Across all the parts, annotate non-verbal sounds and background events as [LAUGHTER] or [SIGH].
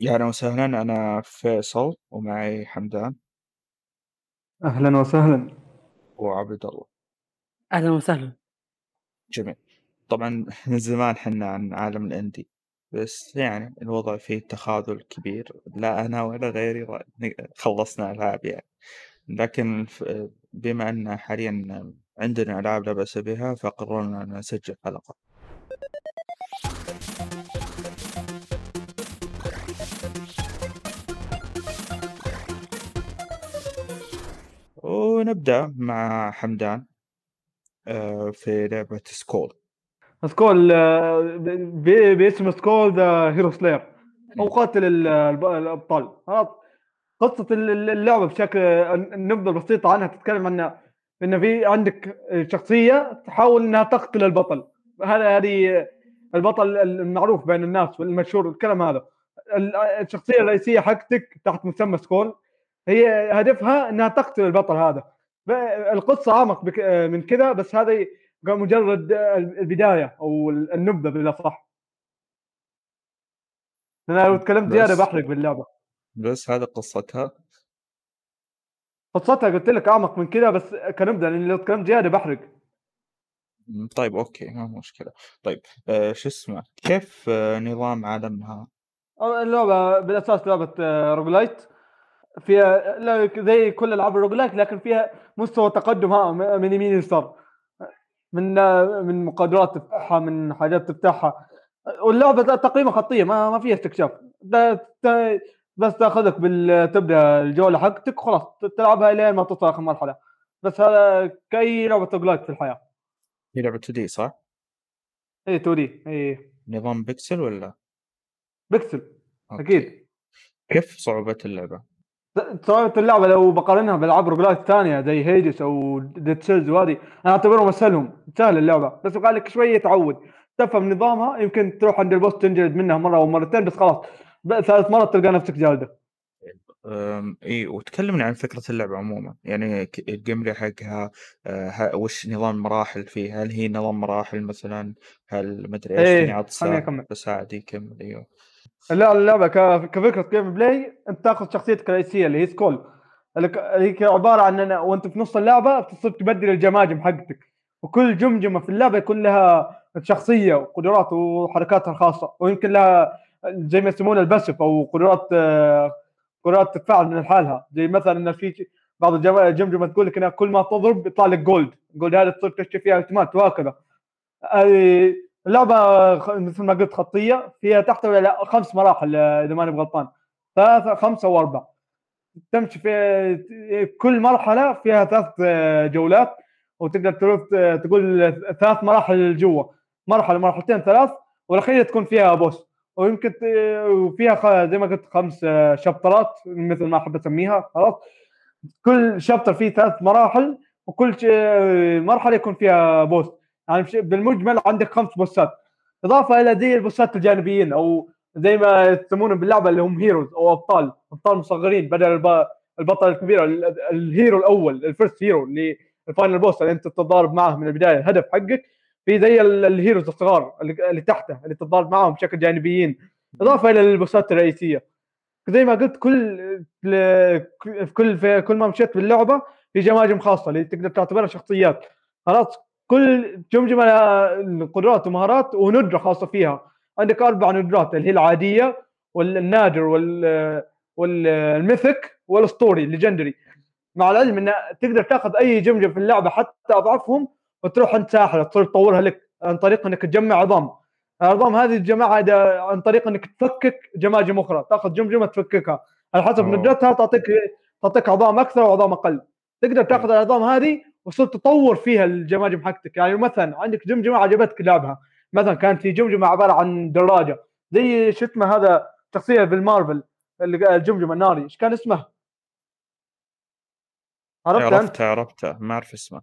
يا أهلا وسهلا أنا فيصل ومعي حمدان. أهلا وسهلا. وعبد الله. أهلا وسهلا. جميل. طبعا [LAUGHS] من زمان حنا عن عالم الإندي بس يعني الوضع فيه تخاذل كبير لا أنا ولا غيري را- خلصنا ألعاب يعني. لكن ف- بما أن حاليا عندنا ألعاب لا بأس بها فقررنا أن نسجل حلقة. ونبدأ مع حمدان آه، في لعبة سكول. Skul آه، باسم Skul The Hero Slayer. أو قاتل ال- الب- الأبطال. قصة ال- ال- اللعبة بشكل النبذه البسيطه عنها تتكلم عن إن في عندك شخصية تحاول إنها تقتل البطل. هذا هذه البطل المعروف بين الناس والمشهور الكلام هذا. ال- الشخصية الرئيسية حقتك تحت مسمى Skul. هي هدفها إنها تقتل البطل هذا. القصة اعمق من كذا بس هذه مجرد البداية أو النبذة بالأصح. أنا لو تكلمت زيادة. بحرق باللعبة. بس هذا قصتها؟ قصتها قلت لك اعمق من كذا بس كنبذة لأن لو تكلمت زيادة بحرق. طيب أوكي ما مشكلة. طيب آه، شو اسمه؟ كيف آه، نظام عالمها؟ اللعبة بالأساس لعبة آه، roguelite. فيها لا- زي كل العاب ال roguelite لكن فيها مستوى تقدم ها من يمين يسار من من مقدرات تفتحها من حاجات تفتحها واللعبة تقريبا خطية ما ما فيها استكشاف بس تأخذك بال تبدا الجولة حقتك خلاص تلعبها الين ما توصل آخر مرحلة بس هذا كأي لعبة roguelite في الحياة هي لعبة 2 D صح؟ اي 2 D اي نظام بيكسل ولا؟ pixel okay. أكيد كيف صعوبة اللعبة؟ صعوبة اللعبة لو بقارنها بالألعاب roguelite ثانية زي Hades أو Dead Cells وهذه أنا أعتبرهم أسهلهم سهل اللعبة بس يبغى لك شوية تعود. تفهم نظامها يمكن تروح عند ال boss تنجلد منها مرة أو مرتين بس خلاص ثالث مرة تلقى نفسك جالدة. أم، إي وتكلمني عن فكرة اللعبة عموما يعني ال game حقها آه، ه- وش نظام المراحل فيه هل هي نظام مراحل مثلا؟ هل مدري إيش إيه، فيني عطسة؟ خليني أكمل. بس عادي كمل إيوه. لا اللعبة ك- كفكرة gameplay أنت تاخذ شخصيتك الرئيسية اللي هي Skul اللي هي عبارة عن أن وأنت في نص اللعبة بتصير تبدل الجماجم حقتك. وكل جمجمة في اللعبة يكون لها شخصية وقدرات وحركاتها الخاصة. ويمكن لها زي ما يسمونها ال passive أو قدرات قدرات تتفاعل من لحالها زي مثلا إن في بعض الجم- الجمجمه تقول لك إنها كل ما تضرب يطلع لك gold gold هذا تصير تشتري فيها ايتمات وهكذا. اللعبة مثل ما قلت خطية فيها تحتوي على خمس مراحل آه، إذا ماني بغلطان. ثلاثة خمسة واربع تمشي في كل مرحلة فيها ثلاث آه، جولات وتقدر آه، تقول ثلاث مراحل جوا. مرحلة مرحلتين ثلاث والأخيرة تكون فيها boss. ويمكن وفيها زي ما قلت خمس شابترات مثل ما أحب أسميها خلاص. كل chapter فيه ثلاث مراحل وكل مرحلة يكون فيها boss. يعني بش- بالمجمل عندك خمس بوسات. إضافة إلى زي البوسات الجانبيين أو زي ما يسمونهم باللعبة اللي هم heroes أو أبطال أبطال مصغرين بدل الب- البطل الكبير ال- ال hero الأول ال first hero اللي ال final boss اللي أنت تتضارب معه من البداية الهدف حقك. في زي ال- ال heroes الصغار اللي, تحته اللي تتضارب معهم بشكل جانبيين. إضافة إلى البوسات الرئيسية. زي ما قلت كل في كل في كل ما مشيت باللعبة في جماجم خاصة اللي تقدر تعتبرها شخصيات. خلاص كل جمجمه لها قدرات ومهارات وندرة خاصة فيها. عندك أربع ندرات اللي هي العادية والنادر وال والميثك والأسطوري الليجندري مع العلم إن تقدر تاخذ أي جمجمه في اللعبة حتى أضعفهم وتروح عند ساحرة تصير تطورها لك عن طريق إنك تجمع عظام. العظام هذه الجماعة عن طريق إنك تفكك جماجم أخرى تاخذ جمجمه تفككها على حسب. ندرتها تعطيك تعطيك عظام أكثر وعظام أقل. تقدر تاخذ العظام هذه وتصير تطور فيها الجماجم حقتك. يعني مثلا عندك جمجمة عجبتك لعبها. مثلا كانت في جمجمة عبارة عن دراجة. زي شو اسمه هذا شخصية بالمارفل اللي الجمجمة الناري. إيش كان اسمه؟ عرفت أنت؟ عرفته عرفته. ما أعرف اسمه.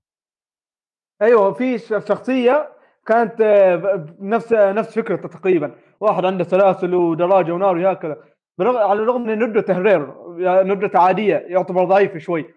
أيوه في شخصية كانت آه، نفس نفس فكرته تقريبا. واحد عنده سلاسل ودراجة ونار وهكذا. على الرغم إن ندرته رير يعني ندرته عادية يعتبر ضعيف شوي.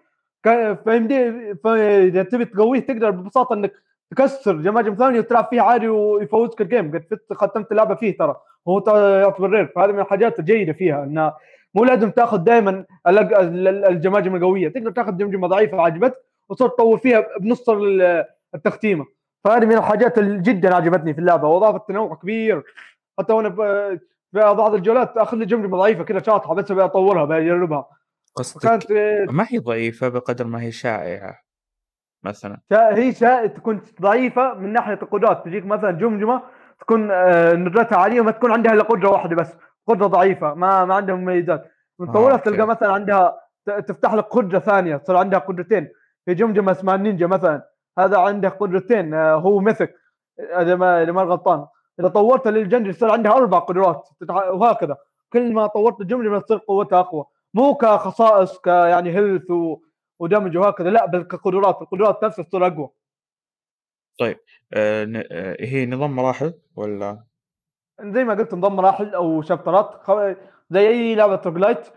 فيمدي فإذا تبي تقويه تقدر ببساطة إنك تكسر جماجم ثانية وتلعب فيها عادي ويفوزك الجيم قد ختمت اللعبة فيه ترى. هو يعتبر فهذه من الحاجات الجيدة فيها. انه مو لازم تاخذ دائما الجماجم القوية. تقدر تاخذ جمجمه ضعيفة عجبتك وتصير تطور فيها بنص ال- التختيمة. فهذه من الحاجات اللي جدا عجبتني في اللعبة. واضافت تنوع كبير. حتى وأنا في بعض الجولات أخذ لي جمجمة ضعيفة كذا شاطحة بس أبي أطورها بجربها قصدك فكانت ما هي ضعيفة بقدر ما هي شائعة مثلا؟ هي شا... تكون ضعيفة من ناحية القدرات تجيك مثلا جمجمة تكون آه، ندرتها عاليه وما تكون عندها إلا قدرة واحدة بس قدرة ضعيفة ما ما عندها مميزات. طولها okay. تلقى مثلا عندها تفتح لك قدرة ثانية تصير عندها قدرتين. في جمجمة اسمها النينجا مثلا هذا عنده قدرتين آه، هو مثك إذا ما إذا ما غلطان. إذا طورتها للجنجل يصير عندها أربع قدرات وهكذا. كل ما طورت الجمجمة تصير قوتها أقوى. مو كخصائص ك يعني health. و damage وهكذا لا بل كقدرات. القدرات نفسها تصير أقوى. آه ن- آه هي نظام مراحل ولا؟ زي ما قلت نظام مراحل أو شابترات. زي أي لعبة roguelite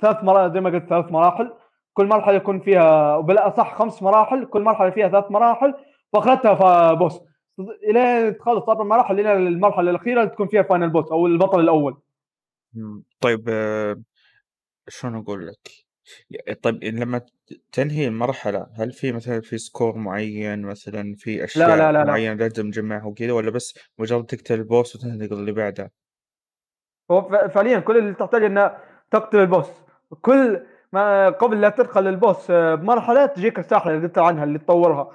ثلاث مراحل زي ما قلت ثلاث مراحل. كل مرحلة يكون فيها بلا صح خمس مراحل كل مرحلة فيها ثلاث مراحل واخرتها boss إلى تخلص أربع مراحل إلى المرحلة الأخيرة اللي تكون فيها final boss أو البطل الأول. مم. طيب آه شلون أقول لك؟ ي- طيب لما ت- تنهي المرحلة هل في مثلا في score معين مثلا في أشياء لا، لا، لا. معينة لازم تجمعها وكذا ولا بس مجرد تقتل ال boss وتنتقل اللي بعده؟ هو ف- فعليا كل اللي تحتاج إنه تقتل البوس كل ما قبل لا تدخل البوس آه، بمرحلة تجيك الساحه اللي قلت عنها اللي تطورها.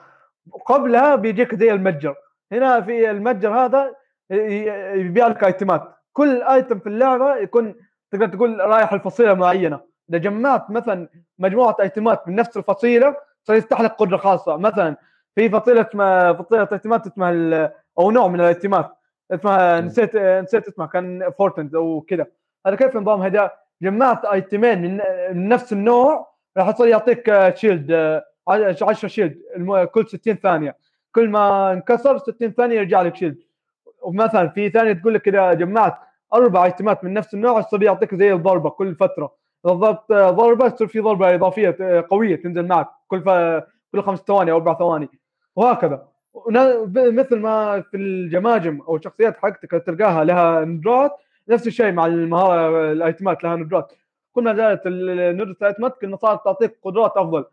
قبلها بيجيك زي المتجر. هنا في المتجر هذا ي- ي- يبيع لك ايتمات كل ايتم في اللعبة يكون تقدر تقول رايح لفصيلة معينة. إذا جمعت مثلا مجموعة ايتمات من نفس الفصيلة سيفتح لك قدرة خاصة. مثلا في فصيلة اسمها فصيلة ايتمات اسمها أو نوع من الايتمات اسمها. نسيت نسيت اسمها كان fortunes أو كذا. هذا كيف نظام؟ هذا جمعت ايتمين من نفس النوع راح يصير يعطيك shield آه، 10 shield كل 60 ثانية. كل ما انكسر 60 ثانية يرجع لك shield ومثلا في ثانية تقول لك إذا جمعت أربع ايتمات من نفس النوع يصير يعطيك زي الضربة كل فترة. اذا ضربت آه، ضربة تصير في ضربة إضافية آه، قوية تنزل معك كل ف... كل خمس ثواني أو أربع ثواني. وهكذا. مثل ما في الجماجم أو الشخصيات حقتك تلقاها لها ندرات نفس الشيء مع المهارة الايتمات لها ندرات. كل ما زادت ندرة الايتمات كل ما صارت تعطيك قدرات أفضل.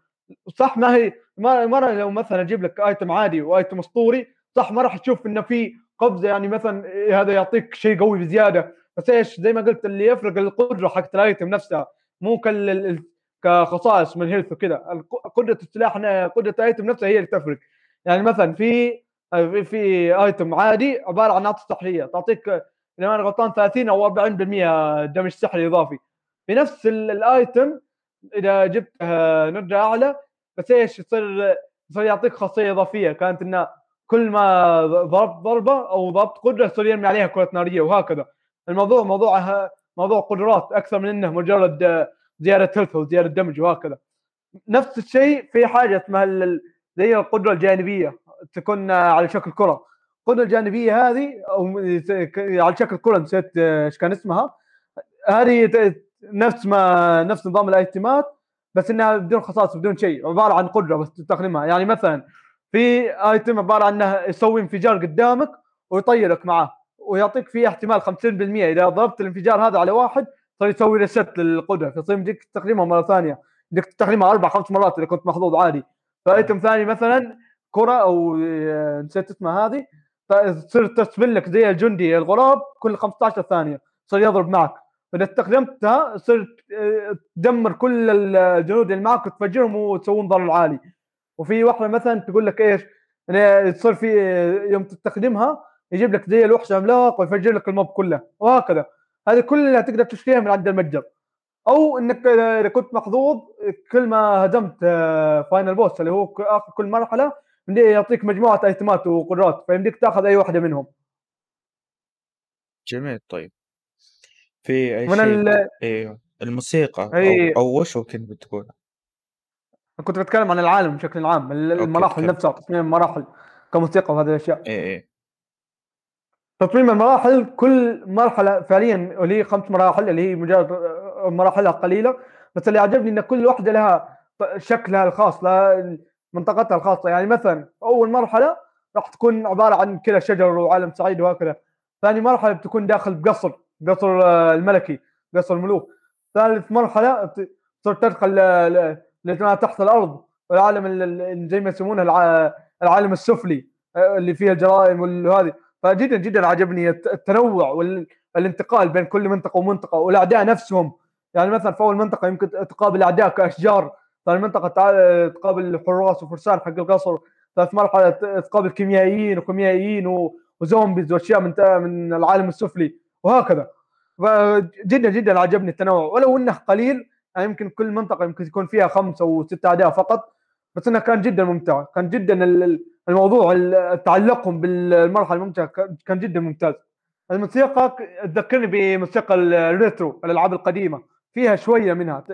صح ما هي ما مره لو مثلا أجيب لك ايتم عادي وايتم أسطوري صح ما راح تشوف إنه في قفزة يعني مثلا إيه هذا يعطيك شيء قوي بزيادة. بس إيش؟ زي ما قلت اللي يفرق القدرة حقت الآيتم نفسها مو ال- كخصائص من هيلث وكذا قدرة السلاح قدرة الآيتم نفسها هي اللي تفرق. يعني مثلا في في, آيتم عادي عبارة عن ناقص سحرية تعطيك إذا أنا غلطان 30 أو 40% دمج سحري إضافي. في نفس ال- الآيتم إذا جبت آه، ندرة أعلى بس إيش؟ يصير يصير يعطيك خاصية إضافية. كانت إنه كل ما ضربت ضربة أو ضربت قدرة يصير يرمي عليها كرة نارية وهكذا. الموضوع موضوع موضوع قدرات أكثر من إنه مجرد زيادة هيلث وزياده دمج وهكذا. نفس الشيء في حاجة اسمها زي القدرة الجانبية تكون على شكل كرة. القدرة الجانبية هذه أو على شكل كرة نسيت إيش كان اسمها. هذه نفس ما نفس نظام الأيتمات بس إنها بدون خصائص بدون شيء عبارة عن قدرة بس تستخدمها يعني مثلا في ايتم عبارة عن انه يسوي انفجار قدامك ويطيرك معاه ويعطيك فيه احتمال 50% إذا ضربت الانفجار هذا على واحد صار يسوي ريست للقدرة فيصير يمديك تستخدمها مرة ثانية. يمديك تستخدمها أربع خمس مرات إذا كنت محظوظ عادي. فايتم ثاني مثلا كرة أو آه، نسيت اسمها هذه. تصير تسبل لك زي الجندي الغراب كل 15 ثانية يصير يضرب معك. فاذا استخدمتها يصير آه، تدمر كل الجنود اللي معك وتفجرهم وتسوون ضرر عالي. وفي واحدة مثلا تقول لك إيش إن تصير في item تستخدمها يجيب لك زي الوحش عملاق ويفجر لك ال mob كله وهكذا. هذه كلها تقدر تشتريها من عند المتجر. أو إنك إذا كنت محظوظ كل ما هزمت final boss اللي هو آخر كل مرحلة يعطيك مجموعة أيتمات وقدرات فيمديك تأخذ أي واحدة منهم. جميل طيب. في أي من شيء ال- أيوه الموسيقى أي- أو أو وش هو كنت بتقول كنت بتكلم عن العالم بشكل عام ال- أوكي، المراحل تكلم. نفسها تصميم المراحل كموسيقى وهذه الأشياء. اي اي تصميم المراحل كل مرحلة فعليا اللي هي خمس مراحل اللي هي مجرد مراحلها قليلة بس اللي عجبني إن كل واحدة لها شكلها الخاص لها منطقتها الخاصة. يعني مثلا أول مرحلة راح تكون عبارة عن كذا شجر وعالم سعيد وهكذا. ثاني مرحلة بتكون داخل بقصر قصر آه، الملكي قصر الملوك. ثالث مرحلة تصير تدخل ل- ل- لما تحت الأرض والعالم ال- ال- زي ما يسمونه الع- العالم السفلي آه، اللي فيه الجرائم وهذه. فجدا جدا عجبني الت- التنوع والانتقال بين كل منطقة ومنطقة والأعداء نفسهم. يعني مثلا في أول منطقة يمكن تقابل أعداء كأشجار ثاني منطقة تقابل حراس وفرسان حق القصر ثالث مرحلة تقابل كيميائيين وكيميائيين و zombies وأشياء من من العالم السفلي وهكذا. فجدا جدا عجبني التنوع. ولو إنه قليل يعني يمكن كل منطقة يمكن يكون فيها خمسة أو ست أعداء فقط بس إنه كان جدا ممتع كان جدا ال- ال- الموضوع ال- تعلقهم بالمرحلة الممتعة كان- جدا ممتاز. الموسيقى تذكرني بموسيقى ال- ال retro الألعاب القديمة فيها شوية منها.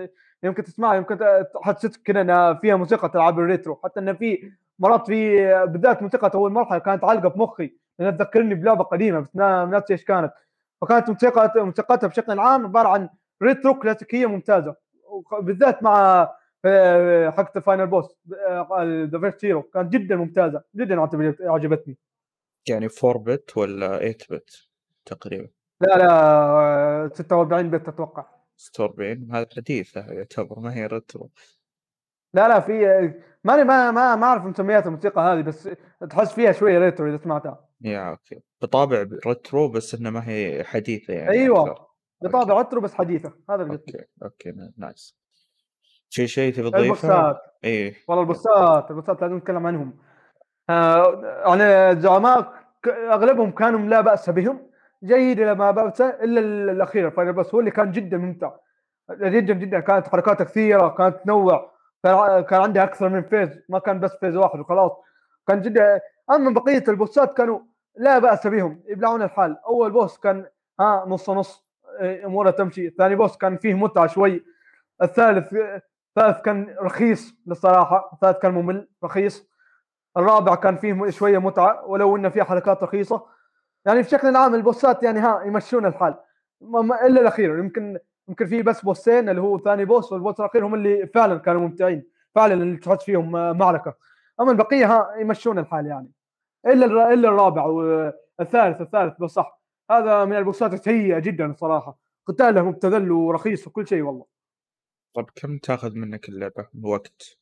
يمكن تسمعها يمكن ت- تحسسك كذا إنها فيها موسيقى ألعاب ال retro. حتى إنه في مرات في بالذات موسيقى أول مرحلة كانت عالقه في مخي لأنها تذكرني بلعبة قديمة بس نا- ناسي إيش كانت. فكانت موسيقى موسيقتها بشكل عام عبارة عن retro كلاسيكية ممتازة. بالذات مع آه، حقت final boss the first hero كانت جدا ممتازة جدا عجبت- عجبتني. يعني 4 bit ولا 8 bit تقريبا؟ لا لا آه، 46 bit أتوقع. 46 هذا حديثة يعتبر ما هي retro لا لا في ماني ما ما ما أعرف مسميات الموسيقى هذه بس تحس فيها شوية retro إذا سمعتها. yeah okay بطابع retro بس انها ما هي حديثة يعني أيوه. أكثر. بطابع retro بس حديثة. هذا اللي okay okay nice. في شيء تبي تضيفه؟ البوسات إيه. والله البوسات البوسات لازم نتكلم عنهم. آه يعني الزعماء أغلبهم كانوا لا بأس بهم جيد إلى ما بأس إلا ال- الأخير final boss هو اللي كان جدا ممتع. جدا جدا كانت حركاته كثيرة كانت تنوع. كان عندها أكثر من phase ما كان بس phase واحد وخلاص. كان جدا أما بقية البوسات كانوا لا بأس بهم يبلعون الحال. أول boss كان ها نص نص. إيه، اموره تمشي. ثاني boss كان فيه متعة شوي. الثالث الثالث كان رخيص للصراحة. الثالث كان ممل رخيص. الرابع كان فيه شوية متعة ولو إنه فيه حركات رخيصة. يعني بشكل عام البوسات يعني ها يمشون الحال. ما إلا الأخير. يمكن يمكن في بس بوسين اللي هو ثاني boss وال boss الأخير هم اللي فعلا كانوا ممتعين. فعلا اللي تحس فيهم آه، معركة. أما البقية ها يمشون الحال يعني. إلا إلا الرابع والثالث الثالث بس صح هذا من البوسات السيئة جدا الصراحه قتاله مبتذل ورخيص وكل شيء والله. طب كم تاخذ منك اللعبة وقت؟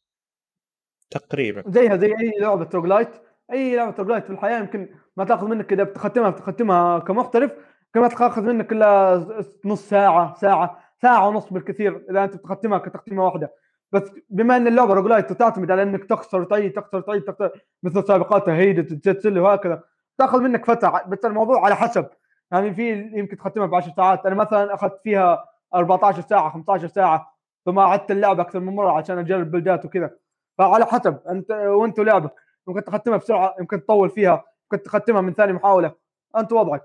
تقريبا. زيها زي أي لعبة roguelite أي لعبة roguelite في الحياة يمكن ما تاخذ منك إذا بتختمها بتختمها كمحترف. كما تاخذ منك إلا نص ساعة ساعة ساعة ونص بالكثير إذا أنت بتختمها كتختيمة واحدة. بس بما إن اللعبة روجلايت تعتمد على إنك تخسر وتعيد تخسر وتعيد تخسر مثل سابقاتها هيدت وهكذا تاخذ منك فترة. بس الموضوع على حسب. يعني في يمكن تختمها ب 10 ساعات. أنا مثلا أخذت فيها 14 ساعة 15 ساعة ثم عدت اللعبه أكثر من مرة عشان أجرب بلدات وكذا. فعلى حسب أنت وأنت ولعبك. يمكن تختمها بسرعة يمكن تطول فيها يمكن تختمها من ثاني محاولة. أنت وضعك.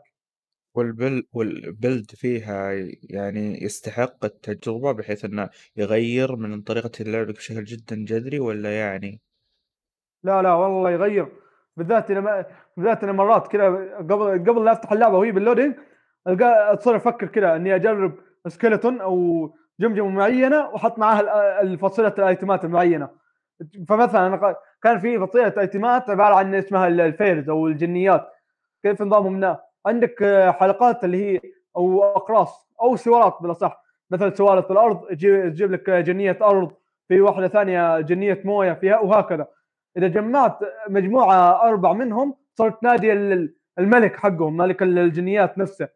وال buil- وال build فيها يعني يستحق التجربة بحيث إنه يغير من طريقة اللعب بشكل جدا جذري ولا يعني؟ لا لا والله يغير. بالذات أنا بالذات أنا مرات كذا قبل قبل لا أفتح اللعبة وهي بال loading القى تصير أفكر كذا إني أجرب skeleton أو جمجمة معينة وأحط معاها ال- الفصيله الأيتمات المعينة. فمثلا كان في فصيله أيتمات عبارة عن اسمها ال- الفيرز أو الجنيات. كيف نظامهم؟ عندك حلقات اللي هي أو أقراص أو سوارات بالأصح. مثل سوارة الأرض تجيب لك جنية أرض في واحدة ثانية جنية موية فيها وهكذا. إذا جمعت مجموعة أربع منهم صرت نادي ال- الملك حقهم ملك الجنيات نفسه.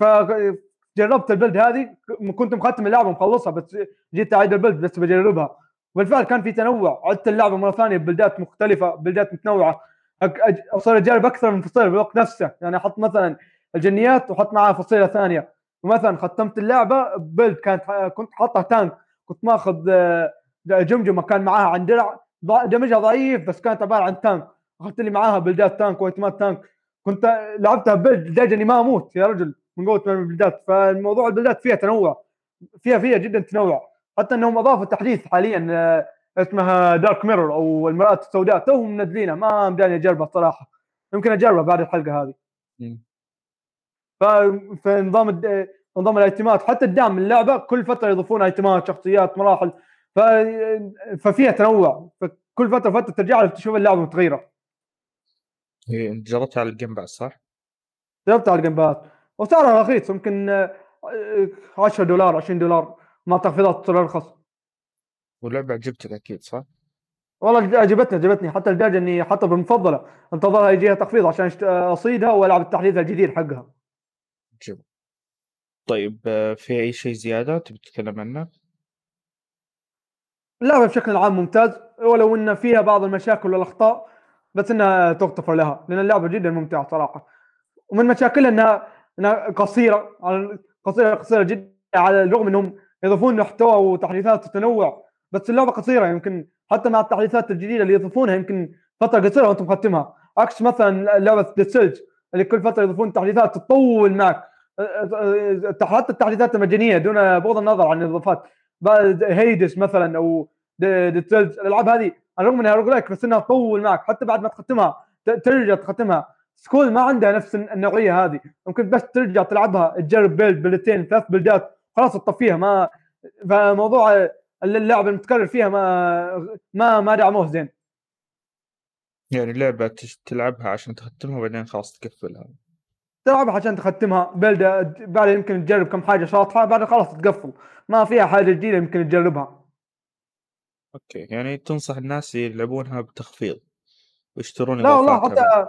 فجربت البلد هذه كنت مختم اللعبة مخلصها بس جيت أعيد البلد بس بجربها. بالفعل كان في تنوع عدت اللعبة مرة ثانية ببلدات مختلفة بلدات متنوعة. اصير اجرب أكثر من فصيله بالوقت نفسه. يعني أحط مثلا الجنيات واحط معها فصيلة ثانية. ومثلا ختمت اللعبة ببلد كانت كنت حاطها تانك كنت ماخذ آه، جمجمة كان معاها عن درع. دمجها ضعيف بس كانت عبارة عن تانك أخذت لي معاها بلدات تانك وايتمات تانك كنت لعبتها بلد لدرجه اني ما أموت يا رجل من قوة من البلدات فالموضوع البلدات فيها تنوع. فيها فيها جدا تنوع. حتى إنهم أضافوا تحديث حاليا آه، اسمها دارك ميرور أو المرآة السوداء. توهم منزلينها ما مداني أجربها صراحة. يمكن أجربها بعد الحلقة هذه. فنظام الد... نظام الايتمات. حتى الدعم اللعبة كل فترة يضيفون ايتمات شخصيات مراحل. ف... ففيها تنوع. ف... كل فترة فتره ترجع لك تشوف اللعبة متغيرة. أنت جربتها على ال Game Pass صح؟ جربتها على ال Game Pass وسعرها رخيص يمكن 10 دولار 20 دولار مع تخفيضات تصير أرخص. ولعبة عجبتك أكيد صح؟ والله عجبتني عجبتني. حتى لدرجه إني حتى بالمفضلة. انتظرها يجيها تخفيض عشان أصيدها وألعب التحديث الجديد حقها. جميل. طيب آه، في أي شيء زيادة تبي تتكلم عنه؟ اللعبة بشكل عام ممتاز ولو إن فيها بعض المشاكل والأخطاء بس إنها تغتفر لها لأن اللعبة جدا ممتعة صراحة. ومن مشاكلها انها إنها قصيرة قصيرة قصيرة جدا على الرغم إنهم يضيفون محتوى وتحديثات وتنوع بس اللعبة قصيرة يمكن حتى مع التحديثات الجديدة اللي يضيفونها يمكن فترة قصيرة وأنت مختمها. عكس مثلا لعبة ذا اللي كل فترة يضيفون تحديثات تطول معك حتى التحديثات المجانية دون بغض النظر عن الإضافات. Hades مثلا أو الألعاب هذه الرغم إنها rogue بس إنها تطول معك حتى بعد ما تختمها ترجع تختمها. Skul ما عندها نفس النوعية هذه. ممكن بس ترجع تلعبها تجرب build بلدتين ثلاث بلدات خلاص تطفيها ما فموضوع اللعب المتكرر فيها ما ما ما دعموه زين. يعني لعبة تلعبها عشان تختمها وبعدين خلاص تقفلها. تلعبها عشان تختمها. بلدة بعد يمكن تجرب كم حاجة شاطحة بعد خلاص تقفل. ما فيها حاجة جديدة يمكن تجربها. أوكي يعني تنصح الناس يلعبونها بتخفيض ويشترون لا والله حتى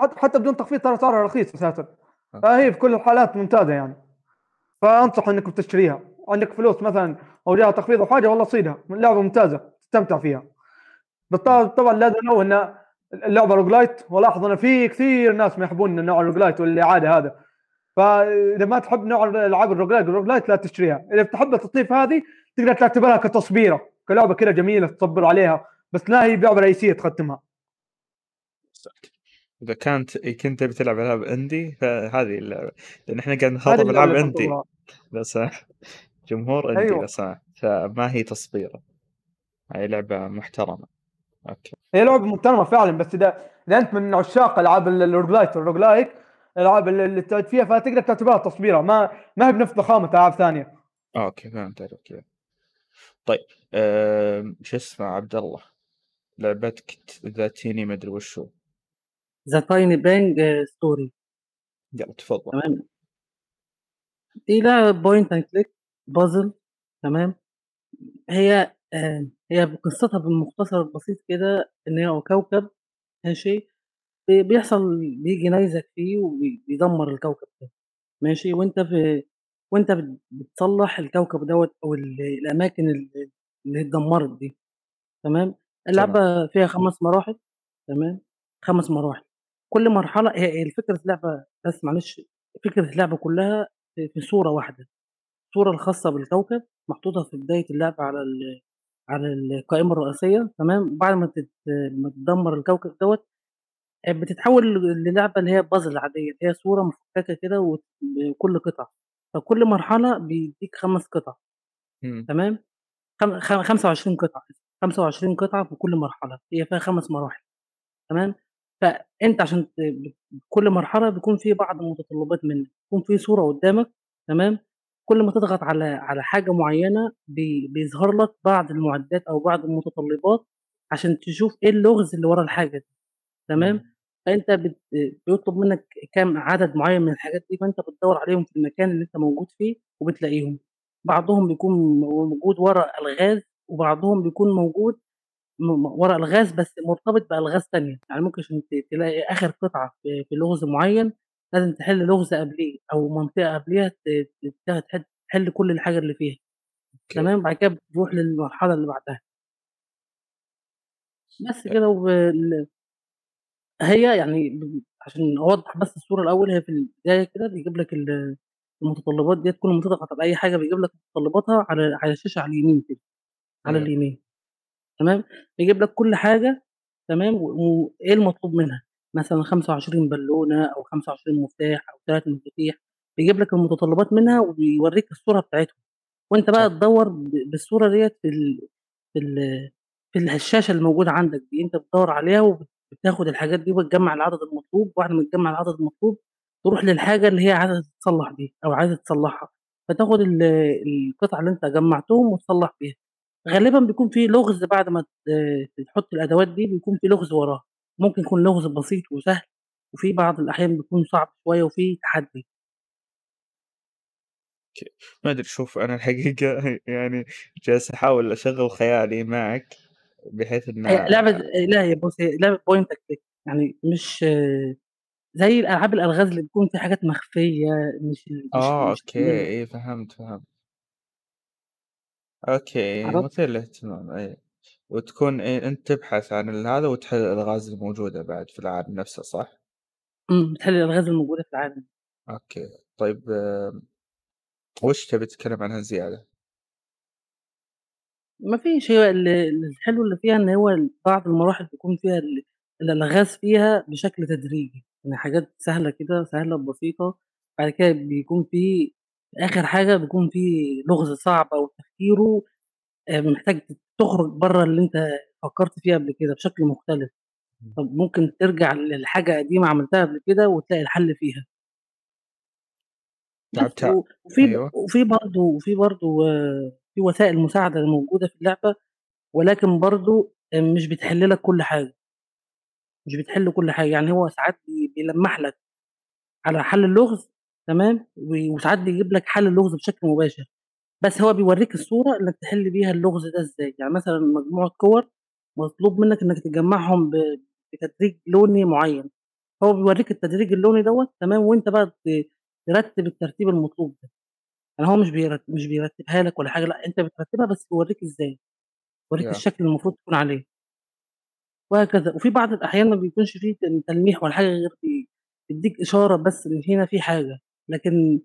حتى حتى بدون تخفيض ترى صار رخيص أساسا. فهي في كل الحالات ممتازة يعني. فأنصح انكم تشتريها عندك فلوس مثلا أو جاها تخفيض أو حاجة والله صيدها. لعبة ممتازة تستمتع فيها. طبعا لازم نقول إن اللعبة roguelite ولاحظ إن في كثير ناس ما يحبون نوع ال roguelite والإعادة هذا. فإذا ما تحب نوع الألعاب ال roguelite ال roguelite لا تشتريها. إذا تحب التصنيف هذه تقدر تعتبرها كتصبيرة كلعبة كذا جميلة تصبر عليها بس لا هي لعبه رئيسية تختمها. إذا كانت كنت بتلعب ألعاب indie فهذه اللعبة. لأن إحنا قاعد نخاطب ألعاب indie. بس جمهور indie أيوة. بس فما هي تصبيرة. هي لعبة محترمة. okay. هي لعبة محترمة فعلا بس إذا إذا أنت من عشاق ألعاب ال roguelite وال roguelike الألعاب اللي تقعد فيها فتقدر تعتبرها تصويره ما ما هي بنفس ضخامة ألعاب ثانية. okay فهمت عليك كذا طيب أه... شو اسمه عبد الله لعبتك The Tiny ما أدري وشو. The Tiny Bang Story. يلا تفضل. تمام. دي لعبه point and click بازل تمام. هي آه هي قصتها بالمختصر البسيط كده إن هي كوكب ماشي، بيحصل بيجي نيزك فيه وبيدمّر الكوكب ده ماشي، وأنت في وأنت بتصلّح الكوكب دوّة أو الأماكن اللي اتدمّرت دي تمام، اللعبة فيها خمس مراحل تمام، خمس مراحل، كل مرحلة هي الفكرة اللعبة بس معلش فكرة اللعبة كلّها في صورة واحدة، الصورة الخاصة بالكوكب محطوطة في بداية اللعبة على ال على القائمة الرئيسية تمام، بعد ما تت ما تدمّر الكوكب دوّة بتتحوّل للعبة اللي هي puzzle عادية، اللي هي صورة مفكّكة كده وكل قطعة، فكل مرحلة بيدّيك خمس قطع إمم. تمام، خم خ 25 قطعة، 25 قطعة في كل مرحلة، هي فيها خمس مراحل تمام، فأنت عشان ت كل مرحلة بيكون في بعض المتطلبات منّك، بيكون في صورة قدّامك تمام؟ كل ما تضغط على على حاجة معيّنة بي بيظهر لك بعض المعدات أو بعض المتطلبات عشان تشوف إيه اللغز اللي ورا الحاجة دي، تمام، إمم. فأنت بت بيطلب منك كام عدد معيّن من الحاجات دي، فأنت بتدوّر عليهم في المكان اللي أنت موجود فيه وبتلاقيهم، بعضهم بيكون موجود ورا ألغاز وبعضهم بيكون موجود م ورا ألغاز بس مرتبط بألغاز تانية، يعني ممكن عشان تلاقي آخر قطعة في في لغز معيّن لازم تحل لغز قبليه أو منطقة قبليها ت تحل كل الحاجة اللي فيها. تمام؟ بعد كده بتروح للمرحلة اللي بعدها. بس كده وال هي يعني عشان أوضّح بس الصورة الأول هي في البداية كده بيجيب لك المتطلبات ديّة كل ما تضغط على أي حاجة بيجيب لك متطلباتها على على الشاشة على اليمين كده على اليمين. تمام؟ بيجيب لك كل حاجة تمام؟ وإيه المطلوب منها؟ مثلًا 25 بالونة أو 25 مفتاح أو 3 مفاتيح، بيجيب لك المتطلبات منها وبيورّيك الصورة بتاعتهم، وأنت بقى تدوّر بالصورة ديّة في ال في ال في الشاشة اللي موجودة عندك دي، أنت بتدوّر عليها وبتاخد الحاجات دي وتجمّع العدد المطلوب، وبعد ما تجمّع العدد المطلوب تروح للحاجة اللي هي عايزة تتصلّح دي أو عايزة تصلّحها، فتاخد ال القطع اللي أنت جمّعتهم وتصلّح بيها، غالبًا بيكون في لغز بعد ما ت تحط الأدوات دي بيكون في لغز وراها، ممكن يكون لغز بسيط وسهل، وفي بعض الأحيان بيكون صعب شوية وفي تحدي. ما أدري شوف أنا الحقيقة [LAUGHS] يعني جالس أحاول أشغّل خيالي معك بحيث إن هي لعبة لا هي بُص هي لعبة point and click يعني مش زي الألعاب الألغاز اللي بيكون في حاجات مخفية مش ال مش آه مش okay إيه فهمت، فهمت. okay عرفت؟ مثير للاهتمام أي، وتكون إيه أنت تبحث عن هذا وتحل الألغاز الموجودة بعد في العالم نفسه صح؟ إمم، بتحل الألغاز الموجودة في العالم. okay طيب آمم، وش تبي تتكلم عنها زيادة؟ ما فيش هي ال الحلو اللي فيها إن هو ال بعض المراحل بيكون فيها ال الألغاز فيها بشكل تدريجي، يعني حاجات سهلة كده سهلة بسيطة، بعد كده بيكون في آخر حاجة بيكون في لغز صعب أو تفكيره آآ محتاج ت تخرج برّه اللي أنت فكّرت فيه قبل كده بشكل مختلف، إمم. طب ممكن ترجع للحاجة قديمة عملتها قبل كده وتلاقي الحل فيها. بس لعبتها و وفي ب أيوه. وفي برضه وفي برضه في وسائل مساعدة موجودة في اللعبة، ولكن برضه آآ مش بتحل لك كل حاجة. مش بتحل كل حاجة، يعني هو ساعات بي بيلمّح لك على حل اللغز تمام، و وساعات بيجيب لك حل اللغز بشكل مباشر، بس هو بيورّيك الصورة إنك تحل بيها اللغز ده إزاي، يعني مثلًا مجموعة كِوَر مطلوب منك إنك تجمّعهم ب بتدريج لوني معيّن، هو بيورّيك التدريج اللوني دوّة تمام، وأنت بقى ت ترتّب الترتيب المطلوب ده، يعني هو مش بيرت مش بيرتّبها لك ولا حاجة، لأ أنت بترتّبها بس بيورّيك إزاي، بيورّيك ياه! الشكل اللي المفروض تكون عليه. وهكذا، وفي بعض الأحيان ما بيكونش في تل تلميح ولا حاجة غير بي بيدّيك إشارة بس إن هنا في حاجة، لكن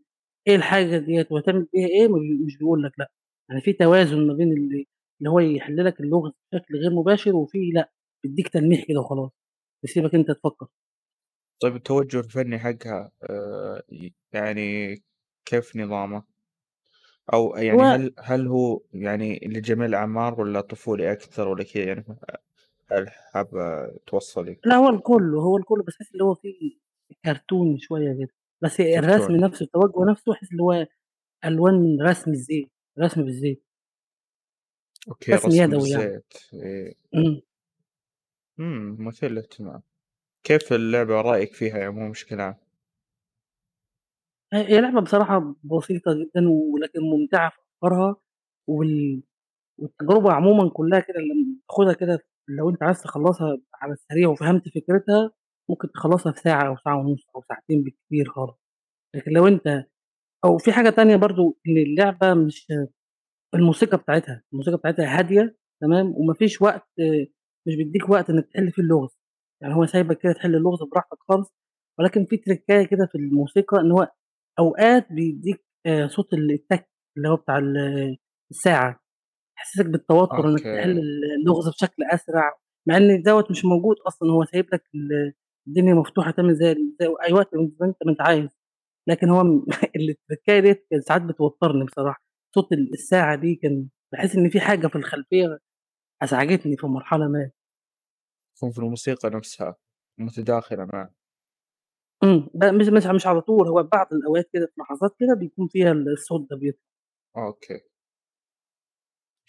إيه الحاجة ديّة وهتعمل بيها إيه ما بي مش بيقول لك لأ، يعني في توازن ما بين ال اللي هو يحل لك اللغز بشكل غير مباشر، وفي لأ، بيدّيك تلميح كده وخلاص، يسيبك أنت تفكّر. طيب التوجه الفني حقها آآ، ي يعني كيف نظامه؟ أو يعني هو هل هل هو يعني لجميع الأعمار والّا طفولي أكثر والّا كذا يعني هل حابة توصّلي؟ لأ هو الكُلّ، هو الكُلّ بس تحس اللي هو في كرتوني شوية كده، بس الرسم. نفسه التوجه نفسه تحس اللي هو ألوان رسم الزيت، رسم بالزيت. أوكي رسم رسم يدوي يعني. إيه. إمم. إمم، مثير للاهتمام. كيف اللعبة رأيك فيها يا بشكل عام؟ هي هي لعبة بصراحة بسيطة جدًا ولكن ممتعة في أفكارها وال والتجربة عمومًا كلّها كده لمّا تاخدها كده لو أنت عايز تخلّصها على السريع وفهمت فكرتها، ممكن تخلّصها في ساعة أو ساعة ونُص أو ساعتين بالكتير خالص، لكن لو أنت أو في حاجة تانية برضه إن اللعبة مش الموسيقى بتاعتها، الموسيقى بتاعتها هادية تمام، وما فيش وقت مش بيدّيك وقت إنك تحل فيه اللغز، يعني هو سايبك كده تحل اللغز براحتك خالص، ولكن في تريكاية كده في الموسيقى إن هو أوقات بيدّيك آآ صوت ال التَّك اللي هو بتاع ال الساعة، يحسّسك بالتوتر إنك تحل okay. ال اللغز بشكل أسرع، مع إن دوّة مش موجود أصلًا هو سايب لك ال الدنيا مفتوحة تعمل زي زي أي وقت ما أنت ما أنت عايز، لكن هو م [LAUGHS] التريكاية ديّة كانت ساعات بتوتّرني بصراحة، صوت ال الساعة دي كان باحس إن في حاجة في الخلفية أزعجتني في مرحلة ما. يكون في الموسيقى نفسها متداخلة معاه. إمم، ب مش مش مش على طول، هو بعض الأوقات كده في لحظات كده بيكون فيها ال الصوت ده بيطلع. أوكي.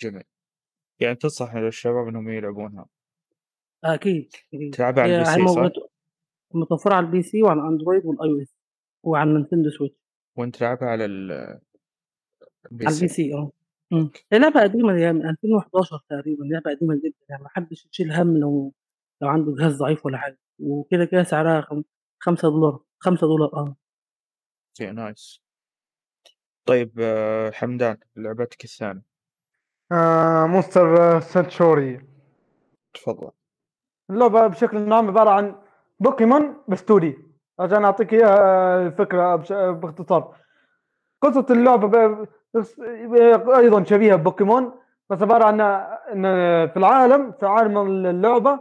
جميل. يعني تنصح للشباب إنهم يلعبونها. أكيد، أكيد. تلعبها على هي صح؟ مت متوفّرة على ال PC وعلى الأندرويد وال iOS وعلى النينتندو سويتش. وأنت تلعبها على ال على ال PC. ال PC آه. إمم. okay. هي لعبة قديمة هي من 2011 تقريبًا، لعبة قديمة جدًا يعني ما حدّش يشيل هَم لو لو عنده جهاز ضعيف والّا حاجة، وكده، كده سعرها خم 5$ 5$ آه. okay nice. طيب حمدان لعبتك الثانية. آآ Monster Sanctuary. تفضل. اللعبة بشكل عام عبارة عن بوكيمون بس 2D عشان أعطيك إياها الفكرة بش باختصار. قصة اللعبة ب بس أيضًا شبيهة ببوكيمون بس عبارة عن إن في العالم في عالم اللعبة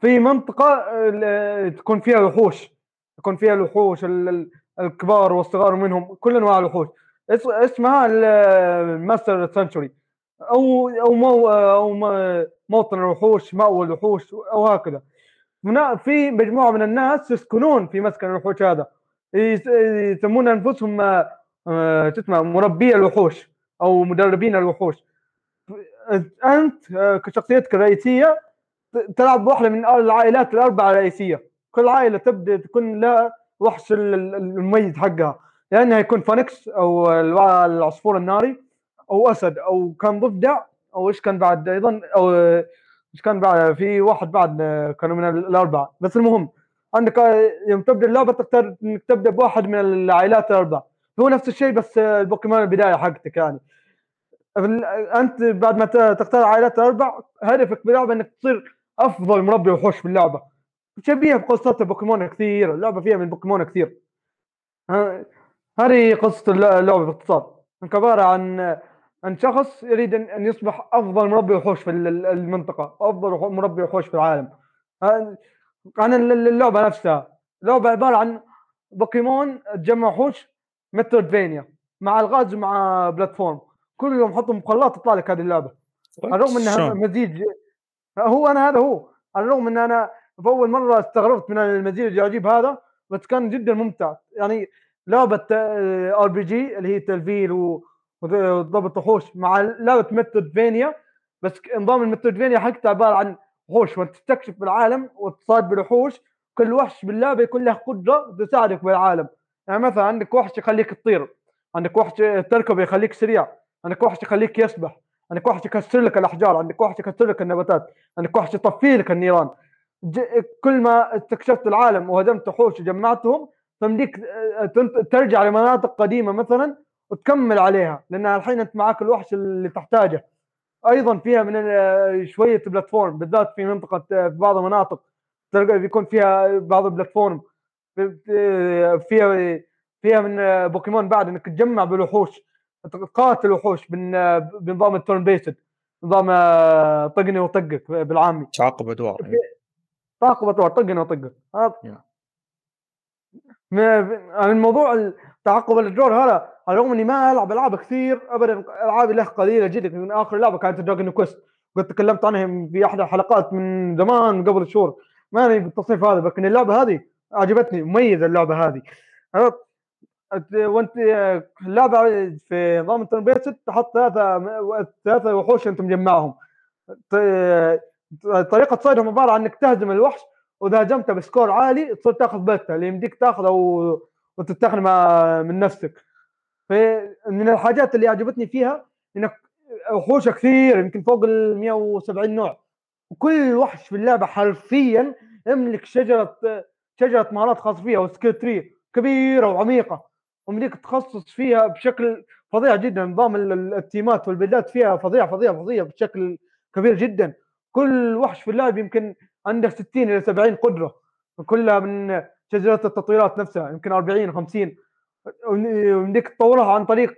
في منطقة ال تكون فيها وحوش، يكون فيها الوحوش ال ال الكبار والصغار منهم كل أنواع الوحوش اس اسمها ال Monster Sanctuary أو أو مو م موطن الوحوش، مأوى الوحوش أو هكذا. في مجموعة من الناس يسكنون في مسكن الوحوش هذا. يس يسمون أنفسهم آآ شو اسمه مربيي الوحوش أو مدربين الوحوش. أنت آه، كشخصيتك الرئيسية تلعب بواحده من العائلات الأربعة الرئيسية. كل عائلة تبدأ تكون لها وحش ال- ال- المميز حقها. لانها يكون فانكس أو العصفور الناري أو أسد أو كان ضفدع أو إيش كان بعد أيضا أو إيش كان بعد؟ في واحد بعد آه، كانوا من الأربعة. بس المهم عندك آه، يوم تبدأ اللعبة تختار إنك تبدأ بواحد من العائلات الأربعة. هو نفس الشيء بس آه، البوكيمون البداية حقتك يعني. أنت بعد ما تختار عائلات الاربع هدفك باللعبة إنك تصير أفضل مربي وحوش في اللعبه شبيهة بقصة بوكيمون كثير اللعبة فيها من بوكيمون كثير. هذه قصة الل- اللعبة باختصار. عبارة عن عن شخص يريد ان يصبح أفضل مربي وحوش في ال- ال- المنطقة أفضل مربي وحوش في العالم. عن الل- اللعبة نفسها اللعبة عبارة عن بوكيمون تجمع وحوش metroidvania مع الغاز ومع platform. كل يوم حطهم خلاط تطلع لك هذه اللعبة. على الرغم انها؟ مزيج هو أنا هذا هو. على الرغم إن أنا في أول مرة استغربت من المزيج العجيب هذا بس كان جدا ممتع. يعني لعبة RPG اللي هي تلفيل و- وضبط وحوش مع لعبة metroidvania بس نظام ال metroidvania حقتها عباره عن وحوش وانت تستكشف بالعالم وتصاد بالوحوش كل وحش باللعبة يكون له قدرة تساعدك بالعالم. يعني مثلا عندك وحش يخليك تطير عندك وحش تركب يخليك سريع عندك وحش يخليك يسبح عندك وحش يكسر لك الأحجار عندك وحش يكسر لك النباتات عندك وحش يطفي لك النيران. كل ما استكشفت العالم وهدمت وحوش وجمعتهم تمديك ترجع لمناطق قديمة مثلا وتكمل عليها لأن الحين أنت معك الوحش اللي تحتاجه. أيضا فيها من شوية بلاتفورم بالذات في منطقة في بعض المناطق تلقى بيكون فيها بعض البلاتفورم. في- فيها فيها من بوكيمون بعد إنك تجمع بالوحوش تقاتل وحوش بن- بنظام ال turn based نظام طقني وطقك بالعامي. تعاقب أدوار. تعاقب اطوار طقني وطقك هذا يا. ما- عن الموضوع تعاقب الادوار هذا على الرغم إني ما ألعب ألعاب كثير ابدا ألعابي له قليلة جدا من آخر لعبة كانت Dragon Quest قد تكلمت عنها في أحد الحلقات من زمان قبل شهور. ماني بالتصنيف هذا لكن اللعبة هذه عجبتني مميزة اللعبة هذه. وأنت اللعبة في نظام ال turn based تحط ثلاثة ثلاثة وحوش أنت مجمعهم. طريقة صيدهم عبارة عن إنك تهزم الوحش وإذا هزمته ب score عالي تصير تأخذ بيضته اللي يمديك تأخذه و- وتستخدمه من نفسك. فمن الحاجات اللي عجبتني فيها إنك وحوش كثير يمكن فوق ال 170 نوع. وكل وحش في اللعبة حرفيا يملك شجرة شجرة مهارات خاصة فيها وسكيل تري كبيرة وعميقة ومديك تخصص فيها بشكل فظيع جدا. نظام ال- ال- التيمات والبلدات فيها فظيع فظيع فظيع بشكل كبير جدا. كل وحش في اللعب يمكن عنده 60 إلى 70 قدرة. كلها من شجرة التطويرات نفسها يمكن 40 50 ويمديك تطورها عن طريق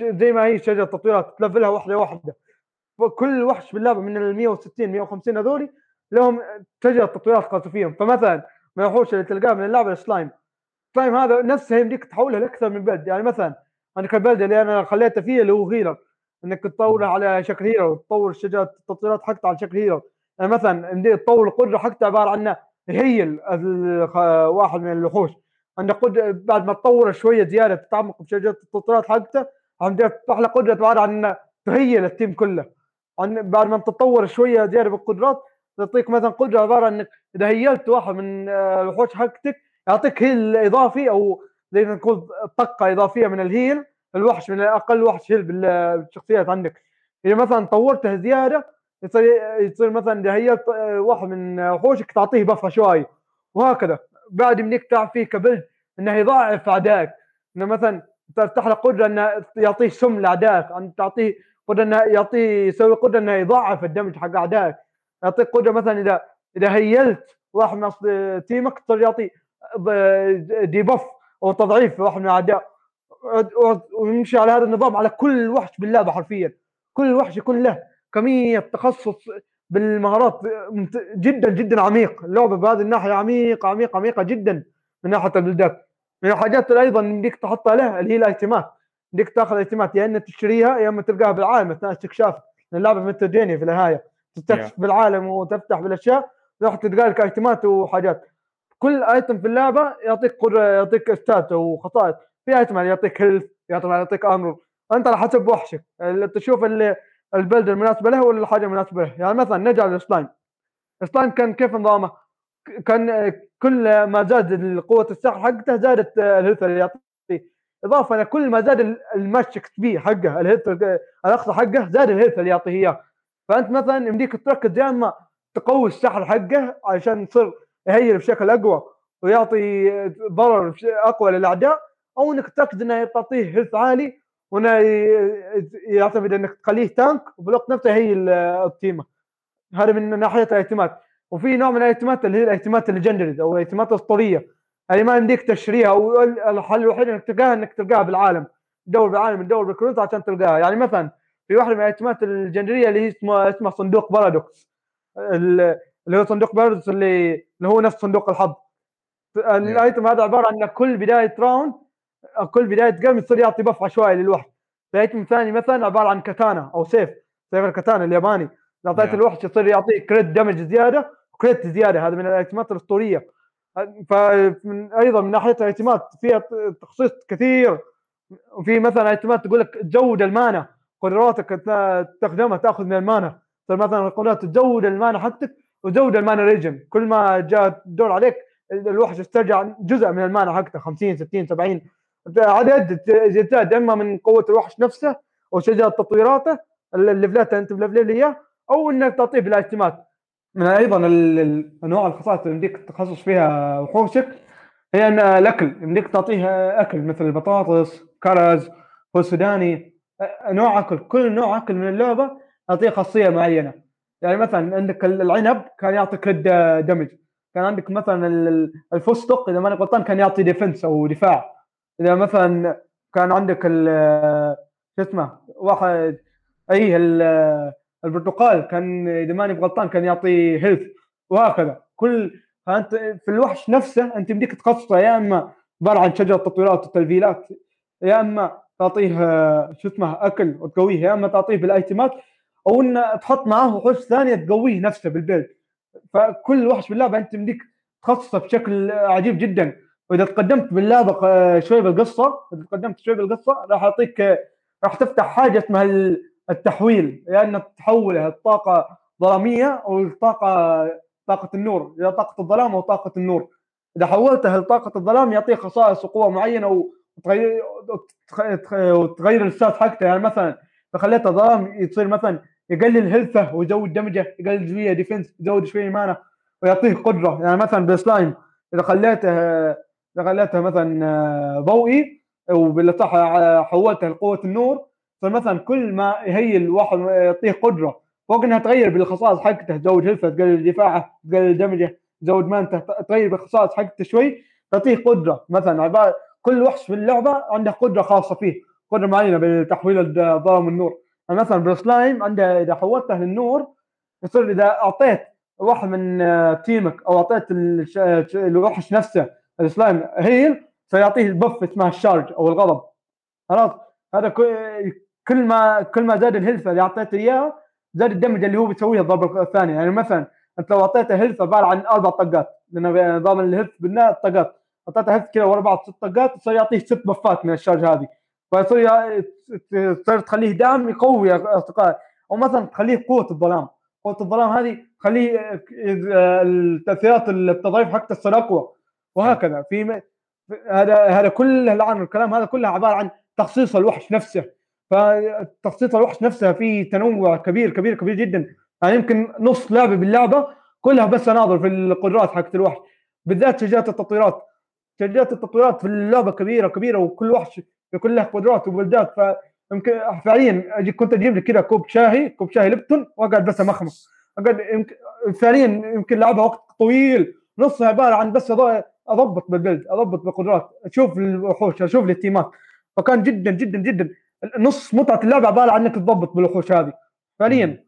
زي ما هي شجرة تطويرات تلفلها واحدة واحدة. كل وحش في اللعبه من ال 160 150 هذولي لهم شجرة تطويرات خاصه فيهم. فمثلا من الوحوش اللي تلقاها من اللعبة ال slime. ال slime هذا نفسه يمديك تحولها لأكثر من build. يعني مثلا عندك ال build اللي أنا خليته فيه اللي هو healer إنك تطوره على شكل healer تطور شجرة التطويرات حقته على شكل healer يعني مثلا يمديك تطور القدره حقته عبارة عن ال- واحد من الوحوش. عندك قدرة بعد ما تطوره شوية زيادة تتعمق بشجره التطويرات حقته عندك تفتح له قدرة عبارة عن تهيل ال team كله. عن بعد ما تتطور شوية زيادة بالقدرات تعطيك مثلا قدرة عبارة انك إذا هيلت واحد من الوحوش حقتك يعطيك heal إضافي أو زي ما نقول طاقه إضافية من ال heal الوحش من أقل وحش heal بال- بالشخصيات عندك. إذا مثلا طورته زيادة يصير يصير مثلا آه، واحد من وحوشك تعطيه buff ه شوي وهكذا. بعد منك تعرف فيه كبلد إنه يضاعف أعدائك. إنه مثلا تفتح له قدرة إنه يعطيه سم لأعدائك. أن تعطيه قدرة إنه يعطيه يسوي قدرة إنه يضاعف الدمج حق أعدائك. يعطيك قدرة مثلا إذا إذا هيلت واحد من تيمك تصير يعطي ديبف أو تضعيف واحد من الأعداء. ونمشي على هذا النظام على كل وحش باللعبه حرفيا. كل وحش يكون له. كمية تخصص بالمهارات جدا جدا عميق. اللعبة بهذه الناحية عميقة عميقة عميقة جدا من ناحية البلدات. من الحاجات اللي أيضا يمديك تحطها له اللي هي الايتمات يمديك تاخذ ايتمات يا اما تشتريها يا إما تلقاها بالعالم أثناء استكشافك لأن اللعبه metroidvania في النهاية. تستكشف Yeah. بالعالم وتفتح بالأشياء راح تلقى لك ايتمات وحاجات. كل item في اللعبة يعطيك قدرة يعطيك stats وخصائص. في item يعطيك health يعطيك يعطيك armor أنت على حسب وحشك. اللي تشوف اللي ال build المناسبة له ولا الحاجة المناسبة له؟ يعني مثلا نرجع لل slime ال slime كان كيف نظامه؟ كان كل ما زاد قوة السحر حقته زادت ال health اللي يعطيه إضافة إلى كل ما زاد ال max HP حقه ال health الأقصى حقه زاد ال health اللي يعطيه إياه. فأنت مثلا يمديك تركز يا إما تقوي السحر حقه عشان يصير يهيل بشكل أقوى ويعطي ضرر أقوى للأعداء أو إنك تركز إنه تعطيه health عالي وانه يعتمد انك تخليه tank وفي الوقت نفسه يهيل ال team. هذا من ناحية الايتمات وفي نوع من الايتمات اللي هي الايتمات ال legendaries أو الايتمات الاسطوريه هذه ما يمديك تشتريها والحل الوحيد إنك تلقاها إنك تلقاها بالعالم. تدور بالعالم تدور بالكروت عشان تلقاها. يعني مثلا في واحدة من الايتمات الليجندريه اللي هي اسمها اسمها صندوق paradox. اللي هو صندوق paradox اللي اللي هو نفس صندوق الحظ. ال item هذا عبارة عن كل بداية round كل بداية game يصير يعطي buff عشوائي للوحش. ال item الثاني مثلا عبارة عن كاتانا أو سيف سيف الكاتانا الياباني. اذا اعطيت الوحش يصير يعطيك crit damage زيادة و crit زيادة. هذا من الايتمات الأسطورية. فمن أيضا من ناحية الايتمات فيها تخصيص كثير. وفي مثلا ايتمات تقول لك تزود ال mana. قدراتك تستخدمها تأخذ من ال mana. مثلا القدرات تزود ال mana حقتك وتزود ال mana regen كل ما جاء الدور عليك الوحش يسترجع جزء من ال mana حقته 50 60 70 عدد يزداد إما من قوة الوحش نفسه أو شجرة تطويراته الليفلات أنت ملفلين إياه أو انك تعطيه بالايتمات من أيضا الانواع الخصائص اللي يمديك تخصص فيها وحوشك هي إن الأكل يمديك تعطيه أكل مثل البطاطس كرز فول سوداني نوع أكل كل نوع أكل من اللعبة يعطيه خاصية معينة. يعني مثلا عندك العنب كان يعطي crit damage. كان عندك مثلا الفستق إذا ماني غلطان كان يعطي defense أو دفاع. إذا مثلا كان عندك شو اسمه واحد اي البرتقال كان إذا ماني غلطان كان يعطي health وهكذا. كل فأنت في الوحش نفسه أنت يمديك تخصصه يا إما عبارة عن شجرة تطويرات وتلفيلات يا إما تعطيه شو اسمه أكل وتقويه يا إما تعطيه بالأيتمات أو إن تحط معاه وحوش ثانية تقويه نفسه بالبيلد فكل وحش باللعبه انت يمديك تخصصه بشكل عجيب جدا. وإذا تقدمت باللعبه شوي بالقصة إذا تقدمت شوي بالقصة راح يعطيك راح تفتح حاجة اسمها التحويل يا يعني انك تحولها لطاقه ظلامية أو الطاقه طاقة النور إلى طاقة الظلام أو طاقة النور. إذا حولتها لطاقه الظلام يعطيك خصائص وقوة معينة وتغير وتغير ال stats حقته. يعني مثلا إذا خليته ظلام يصير مثلا يقلل health ه ويزود damage ه يقلل شوية defense يزود شوية mana ويعطيه قدرة. يعني مثلا بالسلايم إذا خليته خليته مثلا ضوئي وبالأصح حولته لقوة النور. فمثلا كل ما يهيل واحد يعطيه قدرة. فوق إنها تغير بالخصائص حقته تزود health ه تقلل دفاعه تقلل damage ه تزود مانته تغير بالخصائص حقته شوي تعطيه قدرة. مثلا كل وحش في اللعبة عنده قدرة خاصة فيه قدرة معينة بتحويل الظلام والنور يعني مثلا بالسلايم عنده إذا حولته للنور يصير إذا أعطيت واحد من تيمك أو أعطيت الوحش نفسه ال slime heal سيعطيه ال buff اسمها ال charge أو الغضب. خلاص هذا كل ما كل ما زاد ال health اللي أعطيته اياه زاد ال damage اللي هو بيسويه الضربة الثانية. يعني مثلا أنت لو أعطيته health عبارة عن أربع طقات لأن نظام ال health بالنهايه طقات أعطيته health كذا ورا بعض ست طقات يصير يعطيه ست بفات من ال charge هذه. فيصير تصير تخليه دعم يقوي اصدقائه أو مثلا تخليه قوة الظلام. قوة الظلام هذه تخليه التأثيرات التضعيف حقته تصير أقوى. وهكذا. في هذا هذا كل العن الكلام هذا كله عبارة عن تخصيص الوحش نفسه. فتخصيص الوحش نفسها في تنوع كبير كبير كبير جدا. يعني يمكن نص لعبة باللعبة كلها بس أناظر في القدرات حقت الوحش. بالذات شجرات التطويرات. شجرات التطويرات في اللعبة كبيرة كبيرة وكل وحش يكون له قدرات وبلدات. فيمكن فعليا كنت أجيب لي كذا كوب شاهي كوب شاي لبتون وأقعد بس أمخمخ. أقعد يمكن فعليا يمكن لعبها وقت طويل. نصها عبارة عن بس أضبط بالبلد أضبط بالقدرات أشوف الوحوش أشوف التيمات فكان جدا جدا جدا نص متعة اللعبه عبارة عن إنك تضبط بالوحوش هذه فعليا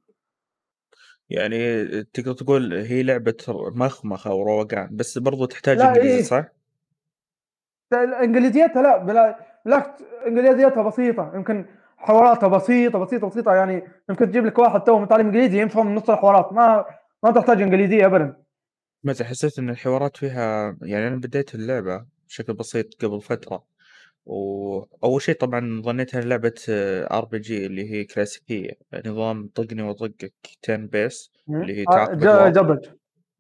يعني تقدر تقول هي لعبة مخمخه وروقان بس برضو تحتاج انجليزي إيه. صح؟ إنجليزيتها لا بلا بالعكس إنجليزيتها بسيطة يمكن حواراتها بسيطة بسيطة بسيطة يعني يمكن تجيب لك واحد تو متعلم إنجليزي يفهم نص الحوارات ما ما تحتاج إنجليزية ابدا متى حسيت إن الحوارات فيها يعني أنا بديت اللعبة بشكل بسيط قبل فترة وأول شيء طبعًا ظنيت إنها لعبة RPG اللي هي كلاسيكية، نظام طقني وأطقك turn based اللي هي آه، تعاقب ج- أدوار. JRPG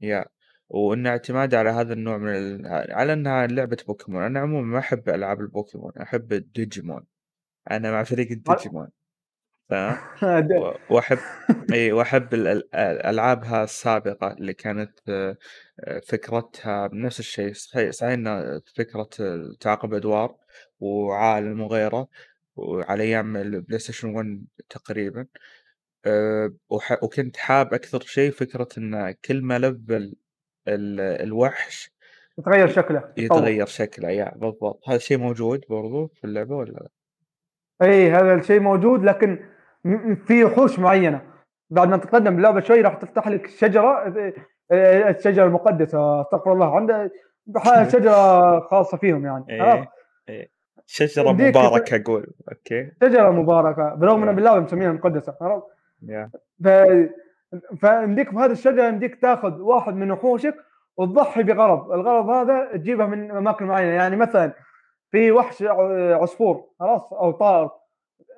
يا وإن اعتماد على هذا النوع من ال... على إنها لعبة بوكيمون، أنا عمومًا ما أحب ألعاب البوكيمون، أحب الديجيمون، أنا مع فريق الديجيمون [LAUGHS] وأحب [LAUGHS] إي وأحب ال- ال- الالعابها السابقة اللي كانت آه، آه، فكرتها نفس الشيء صحيح صحيح إنها فكرة تعاقب أدوار وعالم وغيره وعلى أيام ال PlayStation 1 تقريبا وح- وكنت حاب أكثر شيء فكرة إن كل ما لفل ال- الوحش يتغير شكله. يتغير شكله يا بالضبط هذا الشيء موجود برضو في اللعبة ولا لا؟ إي هذا الشيء موجود لكن في وحوش معينة. بعد ما تتقدم باللعبه شوي راح تفتح لك شجرة آه، الشجرة المقدسة استغفر الله. عنده ح- شجرة خاصة فيهم يعني؟ إيه إيه. شجرة مباركة أقول أوكي. شجرة مباركة برغم ان إيه. باللعبة مسمينها مقدسة عرفت؟ ف فيمديك بهذه الشجرة يمديك تاخذ واحد من وحوشك وتضحي بغرض، الغرض هذا تجيبه من أماكن معينة. يعني مثلا في وحش عصفور خلاص أو طائر.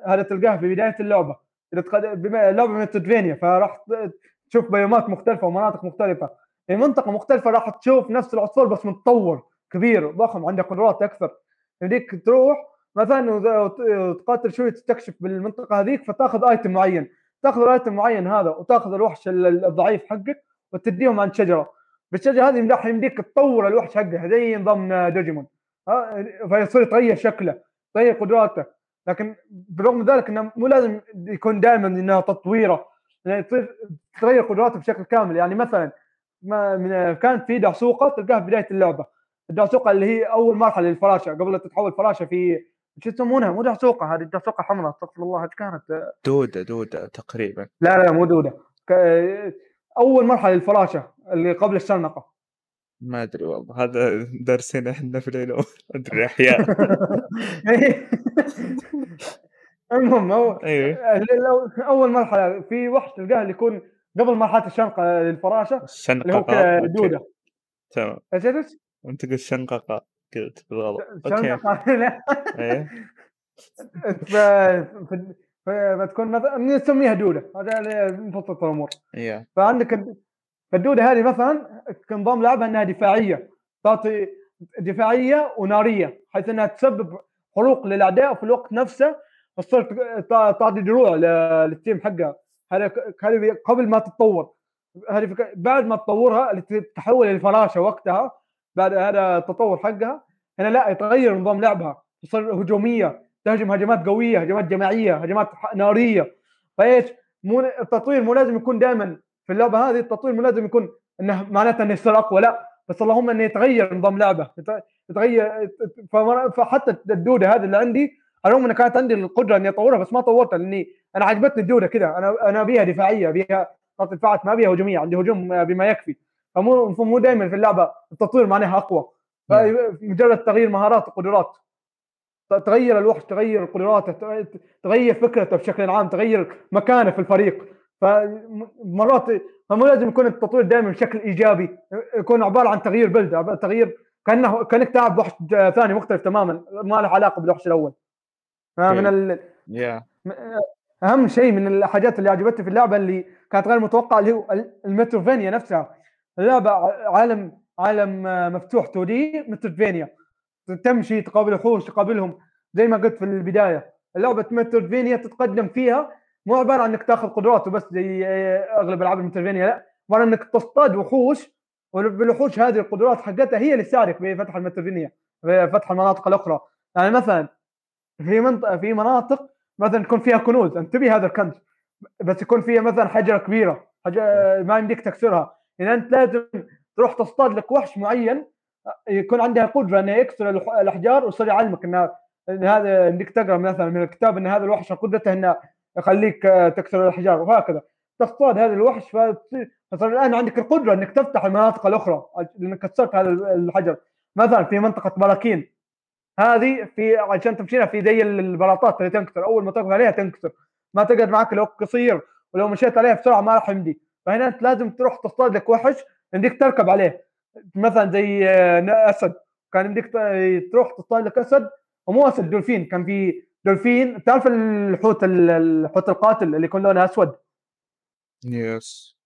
هذا تلقاه في بداية اللعبة. إذا تقد... بما اللعبة من تدفينيا فراح تشوف بيومات مختلفة ومناطق مختلفة. في منطقه مختلفة راح تشوف نفس العصفور بس متطور كبير ضخم عنده قدرات أكثر. يمديك تروح مثلا وت- وت- وتقاتل شوي تستكشف بالمنطقة هذيك فتأخذ ايتم معين. تأخذ الايتم معين هذا وتأخذ الوحش ال- الضعيف حقك وتديهم عند شجرة. بالشجرة هذه يمدح يمديك تطور الوحش حقه زي نظام دوجيمون فيصير يتغير شكله تغير قدراته. لكن بالرغم من ذلك إنه مو لازم يكون دائما إنها تطويره يعني تغير قدراته بشكل كامل. يعني مثلا ما من كانت في دعسوقه تلقاها في بداية اللعبة. الدعسوقه اللي هي أول مرحلة للفراشة قبل لا تتحول فراشة في شو يسمونها؟ مو دعسوقه هذه الدعسوقه حمراء استغفر الله إيش كانت؟ دودة دودة تقريبا. لا لا مو دودة. أول مرحلة للفراشة اللي قبل الشنقة. ما أدري والله هذا درسنا إحنا في العلوم أدري [LAUGHS] أحياء. المهم هو أيوه لو- أول مرحلة في وحش تلقاه اللي يكون قبل مرحلة الشنقة للفراشة اللي هو. دودة. تمام. إيش إيش؟ أنت قلت شنققه قلت بالغلط. [LAUGHS] ف- ف- فتكون مثلا نسميها دودة هذا اللي مبسط الأمور فعندك فالدودة هذه مثلا كنظام لعبها إنها دفاعية تعطي دفاعية ونارية حيث إنها تسبب حروق للأعداء في الوقت نفسه تصير تعطي دروع للتيم حقها. هذا هذه قبل ما تتطور. هذه بعد ما تطورها تحول للفراشه وقتها بعد هذا التطور حقها هنا لا يتغير نظام لعبها. تصير هجومية تهجم هجمات قوية هجمات جماعية هجمات نارية. فايش مو التطوير مو لازم يكون دائما في اللعبة هذه التطوير مو لازم يكون إنه معناته إنه يصير أقوى لا. بس اللهم إنه يتغير نظام لعبه يت- يتغير فحتى الدودة هذه اللي عندي على الرغم ان كانت عندي القدرة إني أطورها بس ما طورتها لأني أنا عجبتني الدودة كذا. أنا أنا أبيها دفاعية أبيها تعطي دفاعات ما أبيها هجومية عندي هجوم بما يكفي. فمو مو دائما في اللعبة التطوير معناها أقوى. فمجرد تغيير مهارات وقدرات. تغير الوحش تغير قدراته تغير فكرته بشكل عام تغير مكانه في الفريق. فمرات فمو لازم يكون التطوير دائما بشكل إيجابي يكون عبارة عن تغيير بلد عبارة تغيير كأنه كأنك تلعب وحش ثاني مختلف تماما ما له علاقة بالوحش الأول. من ال... يا أهم شيء من الحاجات اللي عجبتني في اللعبة اللي كانت غير متوقعة اللي هو ال- ال Metroidvania نفسها. اللعبة عالم عالم مفتوح 2D Metroidvania. تمشي تقابل وحوش تقابلهم زي ما قلت في البداية. لعبه Metroidvania تتقدم فيها مو عبارة عن إنك تاخذ قدرات وبس زي آه، أغلب ألعاب ال Metroidvania لا. عبارة إنك تصطاد وحوش وبالوحوش هذه القدرات حقتها هي اللي تساعدك بفتح ال Metroidvania بفتح المناطق الأخرى. يعني مثلا في منطقه في مناطق مثلا يكون فيها كنوز أنت تبي هذا الكنز بس يكون فيها مثلا حجرة كبيرة حاجة ما يمديك تكسرها. إذا أنت لازم تروح تصطاد لك وحش معين يكون عندها قدرة انه يكسر الأحجار ويصير يعلمك إن هذا إنك تقرأ مثلا من الكتاب إن هذا الوحش قدرته إنه يخليك آه، تكسر الاحجار وهكذا. تصطاد هذا الوحش فصار الآن عندك القدرة إنك تفتح المناطق الأخرى لأنك كسرت هذا الحجر. مثلا في منطقة براكين هذه في عشان تمشيها في زي البلاطات اللي تنكسر. أول ما تقف عليها تنكسر. ما تقعد معك لو قصير ولو مشيت عليها بسرعة ما راح يمدي فهنا أنت لازم تروح تصطاد لك وحش يمديك تركب عليه. مثلا زي آه، أسد. كان يمديك تروح تصطاد لك أسد ومو أسد دولفين. كان في دولفين تعرف الحوت ال- الحوت القاتل اللي يكون لونه أسود؟ yes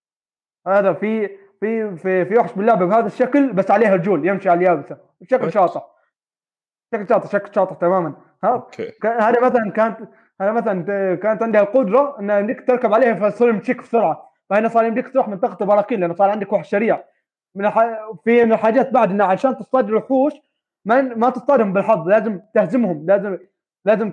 هذا في في في في وحش باللعبة بهذا الشكل بس عليه رجول يمشي على اليابسة. شكل What? شاطح. شكل شاطح شكل شاطح تماما. ها؟ أوكي هذا مثلا كانت هذا مثلا كانت عندها القدرة إن يمديك تركب عليها فتصير مشيك بسرعة. فهنا صار يمديك تروح منطقه البراكين لأنه صار عندك وحش سريع. من الح... في من الحاجات بعد إنه عشان تصطاد الوحوش ما ما تصطادهم بالحظ لازم تهزمهم لازم لازم.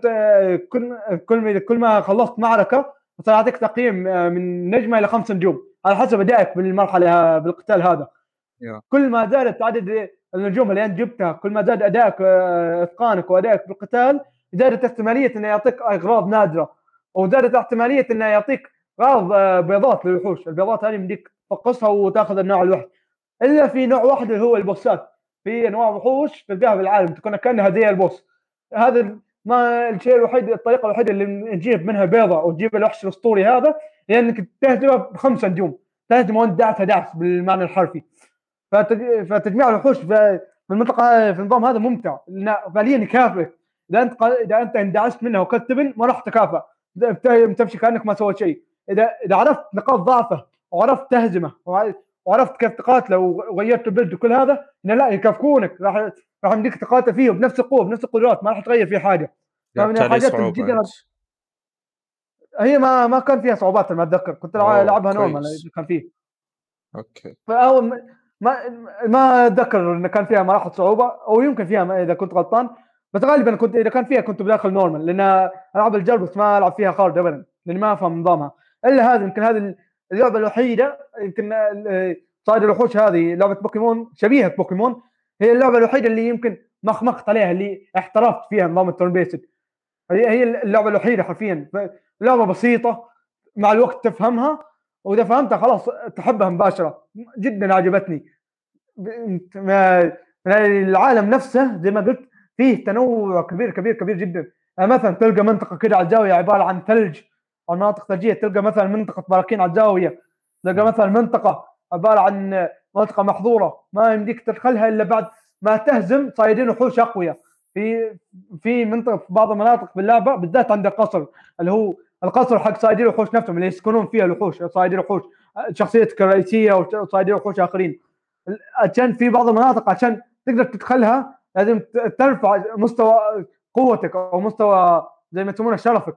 كل كل ما كل ما خلصت معركة صار يعطيك تقييم آه، من نجمة إلى خمس نجوم على حسب أدائك بالمرحلة بالقتال هذا. كل ما زادت عدد النجوم اللي أنت جبتها كل ما زاد أدائك آه، إتقانك وأدائك بالقتال زادت احتمالية إنه يعطيك أغراض نادرة وزادت احتمالية إنه يعطيك اغراض آه، بيضات للوحوش البيضات هذه بدك تفقصها وتاخذ النوع الوحش إلا في نوع واحد اللي هو البوسات في انواع وحوش تلقاها بالعالم تكون كأنها زي البوس هذا ما الشيء الوحيد الطريقة الوحيدة اللي نجيب منها بيضة وتجيب الوحش الأسطوري هذا هي إنك تهزمه بخمسة نجوم. تهزمه وأنت دعسه دعس بالمعنى الحرفي. فتج- فتجميع الوحوش في المنطقة في النظام هذا ممتع. فعليا يكافئك. إذا أنت إذا أنت اندعست منها وكلت تبن ما راح تكافئ بتمشي كأنك ما سويت شيء. إذا إذا عرفت نقاط ضعفه وعرفت تهزمه وعرفت كيف تقاتله وغيرت البلد وكل هذا؟ إنه لا يكافئونك. راح راح يمديك تقاتل فيه بنفس القوة بنفس القدرات ما راح تغير فيه حاجة. فمن الحاجات جدا. هي ما ما كان فيها صعوبات ما أتذكر. كنت ألعبها normal. كان فيه. okay. فأول ما ما, أتذكر إن كان فيها مراحل صعوبة أو يمكن فيها إذا كنت غلطان. بس غالبا كنت إذا كان فيها كنت بداخل normal لأن العاب ال RPG بس ما ألعب فيها خارج ابدا لأني ما أفهم نظامها. إلا هذا يمكن هذه اللعبة الوحيدة يمكن ال- صيد الوحوش هذه لعبة بوكيمون شبيهة بوكيمون هي اللعبة الوحيدة اللي يمكن مخمخت عليها اللي احترفت فيها نظام التورن بيسد هي هي اللعبة الوحيدة حرفيا. لعبة بسيطة مع الوقت تفهمها وإذا فهمتها خلاص تحبها مباشرة. جدا عجبتني. العالم نفسه زي ما قلت فيه تنوع كبير كبير كبير جدا. يعني مثلا تلقى منطقة كده على الزاويه عبارة عن ثلج أو مناطق ثلجيه تلقى مثلا منطقة براكين على الزاوية تلقى مثلا منطقة عبارة عن منطقة محظورة ما يمديك تدخلها إلا بعد ما تهزم صيادين وحوش أقوياء. في في منطقة في بعض المناطق باللعبه بالذات عند قصر اللي هو القصر حق صيادين الوحوش نفسهم اللي يسكنون فيها الوحوش صيادين الوحوش شخصيتك الرئيسيه وصيادين وحوش آخرين. عشان في بعض المناطق عشان تقدر تدخلها لازم ترفع مستوى قوتك أو مستوى زي ما يسمونه شرفك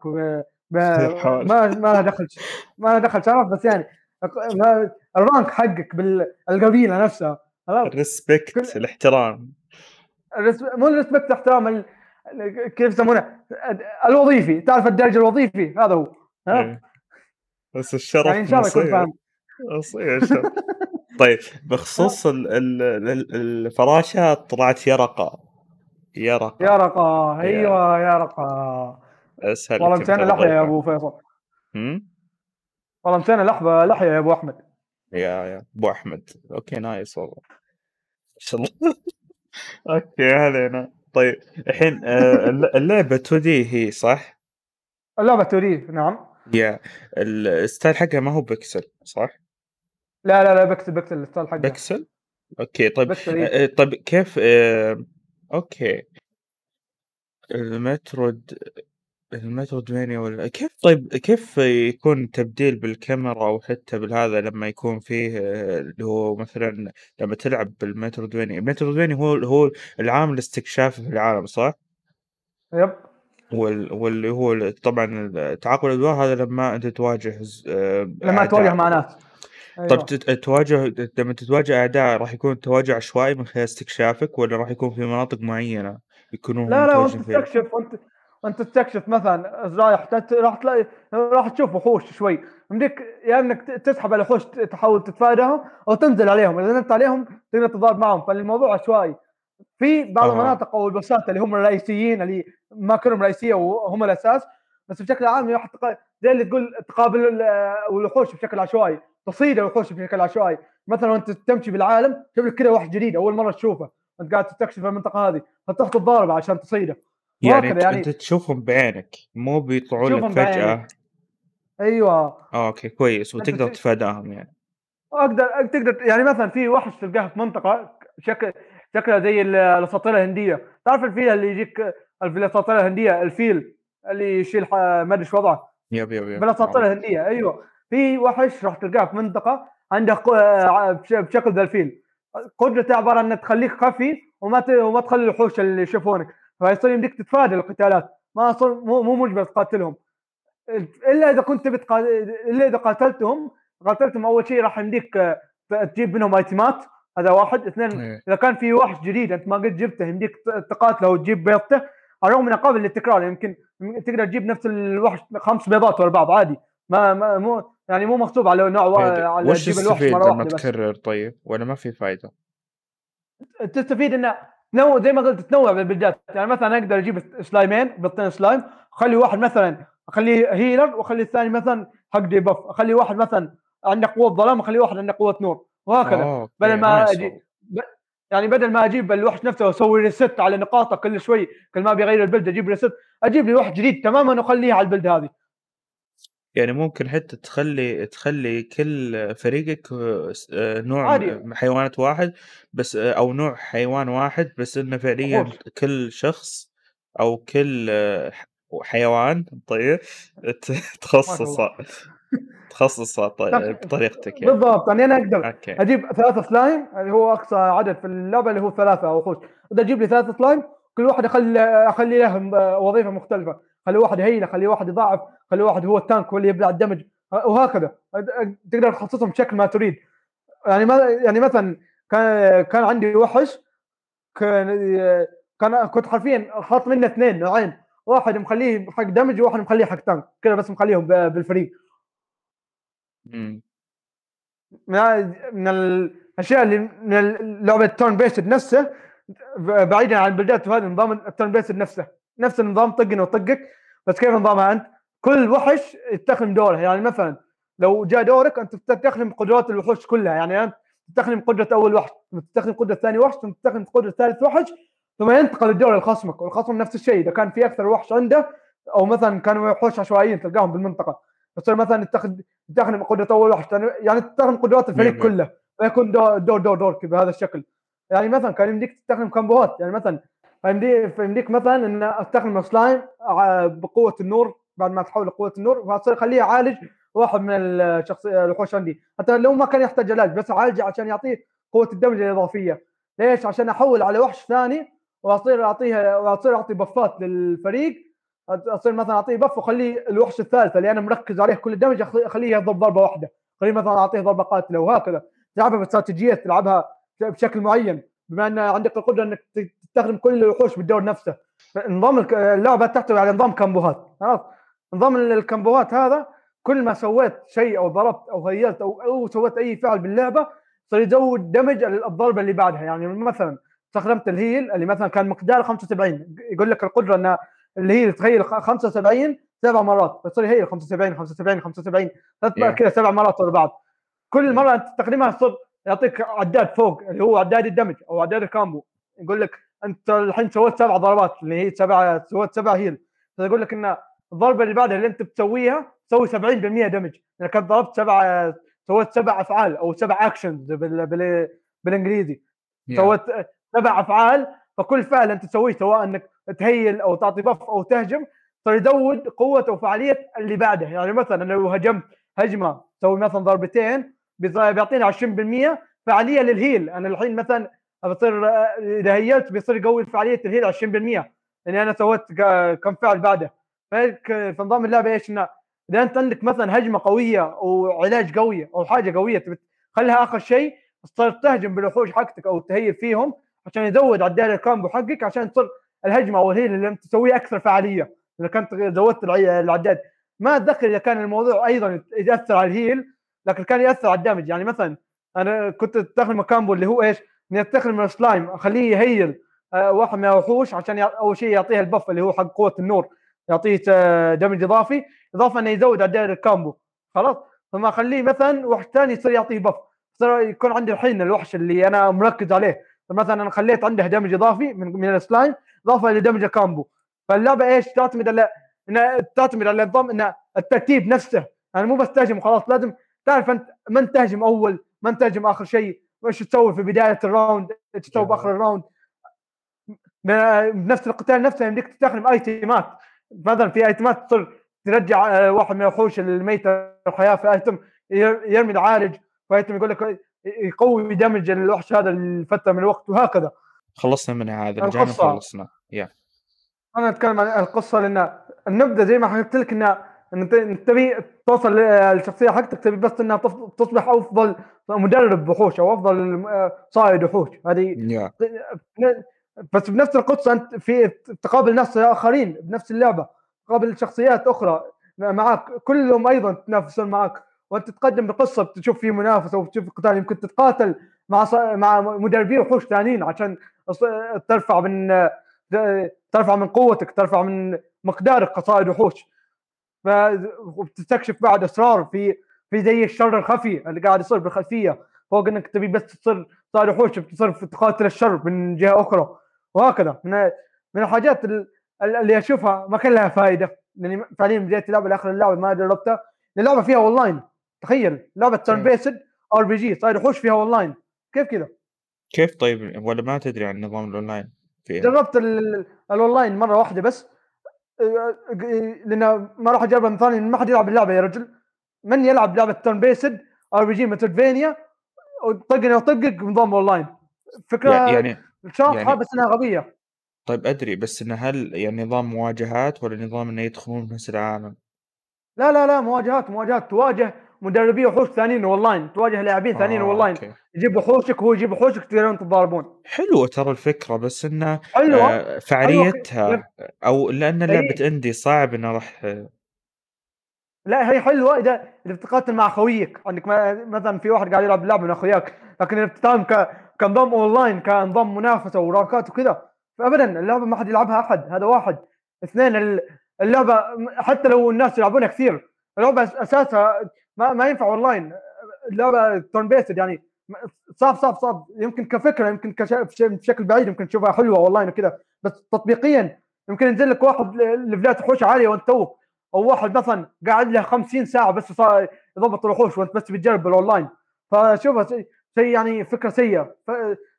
ما ما لها دخل ما دخل شرف بس يعني ما- ال rank حقك بالقبيله نفسها ال respect كل- الاحترام. مو ال respect احترام ال... ال- كيف يسمونه؟ الوظيفي تعرف الدرج الوظيفي؟ هذا هو ها؟ إيه. بس الشرف يعني إن شاء الله يكون. فاهم. الشرف. [LAUGHS] طيب بخصوص ال ال ال الفراشات طلعت يرقة. يا رقا أيوه يا. رقا أسهل والله مسينا لحية يا أبو فيصل. هم؟ والله مسينا لحظة لحية يا أبو أحمد. يا يا أبو أحمد. okay nice والله. ما شاء الله. [LAUGHS] okay. علينا طيب الحين آه، الل- اللعبة 2D هي صح؟ اللعبة 2D نعم. يا ال style حقها ما هو بيكسل صح؟ لا لا لا pixel pixel ال style حقه بيكسل؟ okay طيب إيه. آه، طيب كيف آه، okay. ال Metroid- ال Metroidvania ولا كيف طيب كيف يكون تبديل بالكاميرا أو حتى بالهذا لما يكون فيه اللي هو مثلا لما تلعب بال Metroidvania ال Metroidvania هو هو العامل الاستكشافي في العالم صح؟ yep وال... واللي هو طبعا تعاقب الأدوار هذا لما أنت تواجه ز- آه، لما أعداء. تواجه مع ناس طيب أيوة. تت- تواجه لما تتواجه أعداء راح يكون تواجه عشوائي من خلال استكشافك ولا راح يكون في مناطق معينة يكونون لا لا متواجدين فيها؟ تستكشف وأنت وانت تستكشف مثلا رايح راح تلاقي راح تشوف وحوش شوي. يمديك يا إنك ت- تسحب على الوحوش تحاول تتفاداهم أو تنزل عليهم. إذا نزلت عليهم تقدر تضارب معهم. فالموضوع عشوائي في بعض آه. المناطق أو البوسات اللي هم الرئيسيين اللي ما كلهم رئيسية وهم الأساس بس بشكل عام راح زي اللي تقول تقابل ال- الوحوش بشكل عشوائي. تصيد الوحوش بشكل عشوائي. مثلا وأنت تمشي بالعالم تشوف لك كذا وحش جديد أول مرة تشوفه. أنت قاعد تستكشف المنطقة هذه فتروح تتضارب عشان تصيده. يعني, يعني انت تشوفهم بعينك مو بيطلعون لك فجاه بعينك. أيوه. آه أوكي كويس. وتقدر تتفاداهم يعني. أقدر تقدر يعني مثلا في وحش تلقاه في منطقة شكل شكلها زي ال- الأساطير الهندية. تعرف الفيل اللي يجيك الفلسطينيه الهندية الفيل اللي يشيل ما أدري إيش وضعه. yep yep yep. الفلسطينيه الهندية. أيوه. في وحش راح تلقاه في منطقة عنده بشكل ذا الفيل. قدرته عبارة عن تخليك خفي وما. وما تخلي الوحوش اللي يشوفونك. فيصير يمديك تتفادى القتالات. ما صار مو مو مجبر تقاتلهم. إلا إذا كنت تبي تقا... إلا إذا قاتلتهم قاتلتهم أول شيء راح يمديك آه، تجيب منهم item ات. هذا واحد. اثنين إيه. إذا كان في وحش جديد أنت ما قد جبته يمديك تقاتله وتجيب بيضته. على الرغم انه قابل للتكرار يمكن تقدر تجيب نفس الوحش خمس بيضات ورا بعض عادي. ما, ما مو يعني مو مغصوب على نوع وا- على وش تجيب الوحش مرة لما واحدة بس. تكرر طيب؟ ولا ما في فايدة؟ تستفيد إنه تنوع زي ما قلت تنوع بال build ات يعني مثلا أقدر أجيب سلايمين بيضتين سلايم أخلي واحد مثلا أخليه healer وأخلي الثاني مثلا حق debuff أخلي واحد مثلا عنده قوة ظلام أخلي واحد عنده قوة نور. وهكذا. أوه، بدل ما nice أجي والله. ب... يعني بدل ما أجيب الوحش نفسه واسوي ريست على نقاطه كل شوي كل ما بيغير البلد أجيب ريست أجيب لي واحد جديد تماما وأخليه على البلد هذه. يعني ممكن حتى تخلي تخلي كل فريقك آه، س- آه، نوع عادي. م- حيوانات واحد بس آه، أو نوع حيوان واحد بس إنه فعليا وحوش. كل شخص أو كل آه، ح- حيوان طيب ت- [LAUGHS] تخصصه تخصصه طيب بطريقتك يعني. بالضبط يعني أنا أقدر okay. أجيب ثلاثة سلايم اللي هو أقصى عدد في اللعبة اللي هو ثلاثة أو وحوش إذا أجيب لي ثلاثة سلايم كل واحد أخلي أخلي له م- وظيفة مختلفة. خلي واحد ي heal خلي واحد يضاعف خلي واحد هو ال tank هو اللي يبلع ال damage. وهكذا. أد- تقدر تخصصهم بشكل ما تريد. يعني ما يعني مثلا كان كان عندي وحش كان كان كنت حرفيا حاط منه اثنين نوعين. واحد مخليه حق damage وواحد مخليه حق tank. كذا بس مخليهم بالفريق. من من الأشياء اللي من لعبة turn-based نفسه بعيدا عن ال build ات وهذا نظام ال turn-based نفسه. نفس النظام طقني وطقك بس كيف نظامها أنت؟ كل وحش يستخدم دوره. يعني مثلا لو جاء دورك أنت تستخدم قدرات الوحوش كلها. يعني أنت تستخدم قدرة أول وحش ثم تستخدم قدرة ثاني وحش ثم تستخدم قدرة ثالث وحش ثم ينتقل الدور لخصمك والخصم نفس الشيء. إذا كان في أكثر وحش عنده أو مثلا كانوا وحوش عشوائيين تلقاهم بالمنطقة تصير مثلا تستخدم تستخدم قدرة أول وحش يعني تستخدم قدرات الفريق. كله فيكون دور دور دور, دور بهذا الشكل. يعني مثلا كان يمديك تستخدم combo هات يعني مثلا فيمديك فيمديك مثلا إن أستخدم سلايم ع- بقوة النور بعد ما تحول لقوة النور فاصير اخليه يعالج واحد من الشخصيه الوحوش عندي. حتى لو ما كان يحتاج علاج بس أعالجه عشان يعطيه قوة ال damage الإضافية. ليش؟ عشان أحول على وحش ثاني وأصير اعطيها وأصير أعطي buff ات للفريق. أصير مثلا أعطيه buff وأخليه الوحش الثالث اللي أنا مركز عليه كل ال damage أخليه يضرب ضربة واحدة. خليه مثلا أعطيه ضربة قاتلة. وهكذا. تلعبها باستراتيجية تلعبها بشكل معين. بما أن عندك القدرة أنك تستخدم كل الوحوش بالدور نفسه. نظام اللعبة تحتوي على نظام combo هات خلاص نظام ال- ال combo هات هذا كل ما سويت شيء أو ضربت أو heal ت أو أو سويت أي فعل باللعبة صار يزود damage الضربة اللي بعدها. يعني مثلا استخدمت ال heal اللي مثلا كان مقداره 75 يقول لك القدرة أن ال heal تغير خ- 75 سبع مرات فتصير هي 75 75 75 تطلع إيه. كذا سبع مرات ورا بعض. كل مرة أنت تستخدمها تصير يعطيك عداد فوق اللي هو عداد ال damage أو عداد ال combo. يقول لك أنت الحين سويت سبع ضربات اللي هي سبع سويت سبع heal فيقول لك إن الضربة اللي بعدها اللي أنت بتسويها تسوي 70% damage لانك كنت ضربت سبع سويت سبع أفعال أو سبع actions بال... بال... بالإنجليزي. إيه. سويت سبع أفعال فكل فعل أنت تسويه سواء إنك تهيل أو تعطي buff أو تهجم صار يزود قوة وفعاليه اللي بعده يعني مثلا لو هجمت هجمة تسوي مثلا ضربتين بيعطيني 20% فعالية لل heal. أنا الحين مثلا بصير إذا هيلت بيصير يقوي فعالية ال heal 20% لاني أنا سويت كم فعل بعده. فهيك في نظام اللعبة إيش؟ إنه إذا أنت عندك مثلا هجمة قوية أو علاج قوي أو حاجة قوية تخليها آخر شيء تصير تهجم بالوحوش حقتك أو تهيل فيهم عشان يزود عداد ال combo حقك عشان تصير الهجمة أو ال heal اللي أنت تسويه أكثر فعالية. إذا كنت زودت الع- العداد. ما أتذكر إذا كان الموضوع أيضا يأثر على ال heal. لكن كان يأثر على ال damage. يعني مثلا أنا كنت أستخدم combo اللي هو إيش؟ إني أستخدم السلايم أخليه يهيل آه، واحد من الوحوش عشان أول شيء يعطيه ال buff اللي هو حق قوة النور يعطيه آه، damage إضافي إضافة إنه يزود عداد ال combo. خلاص؟ ثم أخليه مثلا وحش ثاني يصير يعطيه buff صار يكون عندي الحين الوحش اللي أنا مركز عليه. مثلا أنا خليت عنده damage إضافي من من السلايم إضافة ل damage ال combo. فاللعبة إيش؟ تعتمد على إنها تعتمد على نظام ان الترتيب نفسه. يعني مو بس تهجم وخلاص لازم تعرف أنت من تهجم أول من تهجم آخر شيء؟ وايش تسوي في بداية ال round إيش تسوي. بآخر ال round بنفس القتال نفسه يمديك تستخدم ايتمات مثلا في ايتمات تصير ترجع آه، واحد من الوحوش الميته الحياة في ايتم ير- يرمي العالج فايتم يقول لك يقوي دمج الوحش هذا لفتره من الوقت وهكذا. خلصنا من هذا القصة. خلصنا يا. أنا أتكلم عن القصة لأن النبذه زي ما حكيت لك إن إن انت تبي توصل للشخصية حقتك تبي بس إنها تص- تصبح أفضل مدرب وحوش أو أفضل آه، صائد وحوش. هذه يا بس بنفس القصة أنت في تقابل ناس آخرين بنفس اللعبة تقابل شخصيات أخرى معك كلهم أيضا يتنافسون معك وأنت تقدم بقصة بتشوف في منافسة وبتشوف قتال يمكن تتقاتل مع ص- مع مدربين وحوش ثانيين عشان ترفع من ترفع من قوتك ترفع من مقدارك كصائد وحوش. ف... وبتستكشف بعد اسرار في في زي الشر الخفي اللي قاعد يصير بالخلفية. فوق إنك تبي بس تصير صائد وحوش بتصير تقاتل الشر من جهة أخرى. وهكذا. من من الحاجات ال- ال- اللي أشوفها ما كان لها فائده لأني فعليا بديت اللعبة لآخر اللعبة ما جربتها اللعبة فيها أونلاين. تخيل. لعبة ترن بيسد ار بي جي صاير وحوش فيها أونلاين. كيف كذا؟ كيف طيب؟ ولا ما تدري عن نظام الأونلاين فيها جربت ال- ال- الأونلاين مرة واحدة بس. لأن ما راح اجربها من ثاني ما حد يلعب اللعبة يا رجل. من يلعب لعبة turn-based RPG مترفينيا طقني وطقك بنظام أونلاين. فكرة يع- يعني شاطحة يعني- بس إنها غبية. طيب أدري بس انه هل يعني نظام مواجهات ولا نظام إنه يدخلون في نفس العالم؟ لا لا لا مواجهات مواجهات تواجه. مدربين وحوش ثانيين اونلاين تواجه لاعبين ثانيين آه، اونلاين. يجيب وحوشك وهو يجيب وحوشك تقدرون تتضاربون حلوة ترى الفكرة بس انه حلوة آه، فعاليتها حلوة. أو لأن هي- لعبة indie صعب إنه راح لا هي حلوة إذا اذا بتقاتل مع خويك عندك ما- مثلا في واحد قاعد يلعب لعبه من أخوياك لكن اذا بتتعامل ك... كنظام أونلاين كنظام منافسة ورانكات وكذا فابدا اللعبة ما حد يلعبها أحد هذا واحد اثنين ال- اللعبة حتى لو الناس يلعبونها كثير اللعبة أساسها ما, ما ينفع اونلاين اللعبه turn-based يعني. صعب صعب صعب يمكن كفكرة يمكن بشكل بعيد يمكن تشوفها حلوة اونلاين وكذا بس تطبيقيا يمكن ينزل لك واحد ليفلات وحوش عالية وانت توك أو واحد مثلا قاعد له 50 ساعة بس يضبط الوحوش وانت بس بتجرب بالاونلاين فشوفها شيء شيء يعني فكرة سيئة.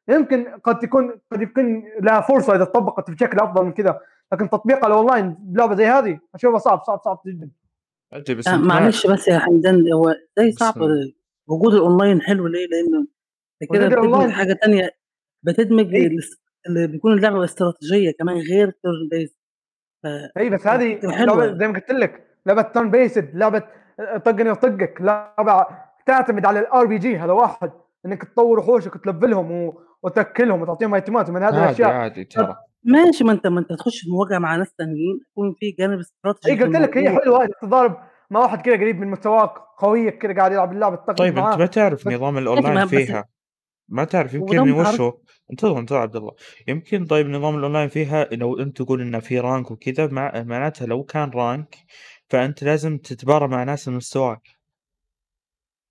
يمكن قد تكون قد يكون لها فرصة إذا طبقت بشكل أفضل من كذا لكن تطبيقها الاونلاين بلعبة زي هذه أشوفها صعب صعب صعب جدا. ادري بس آه، معلش بس يا حمدان هو زي صعب وجود الأونلاين حلو ليه؟ لأنه أنت كده وجود بتدمج حاجة تانية بتدمج إيه. الاس- اللي بيكون اللعبة استراتيجية كمان غير تيرن بيز اي بس هذه. لعبة زي ما قلت لك لعبة ترن بيسد لعبة طقني وطقك لعبة تعتمد على الار بي جي هذا واحد إنك تطور وحوشك وتلفلهم و... وتأكلهم وتعطيهم ايتمات ومن هذه عادي الأشياء عادي ترى ماشي ما أنت ما أنت تخش في مواجهة مع ناس تانيين يكون في جانب استراتيجي اي في قلت لك هي الموضوع. حلوة إنك تضارب مع واحد كذا قريب من مستواك خويك كذا قاعد يلعب اللعبه تطقطق طيب أنت معاه. ما تعرف بس- نظام الأونلاين بس- فيها؟ ما تعرف يمكن ودام تعرف- وشو انتظر انتظر عبد الله. يمكن طيب نظام الأونلاين فيها لو أنت تقول إنه في rank وكذا مع معناتها لو كان rank فأنت لازم تتبارى مع ناس من مستواك.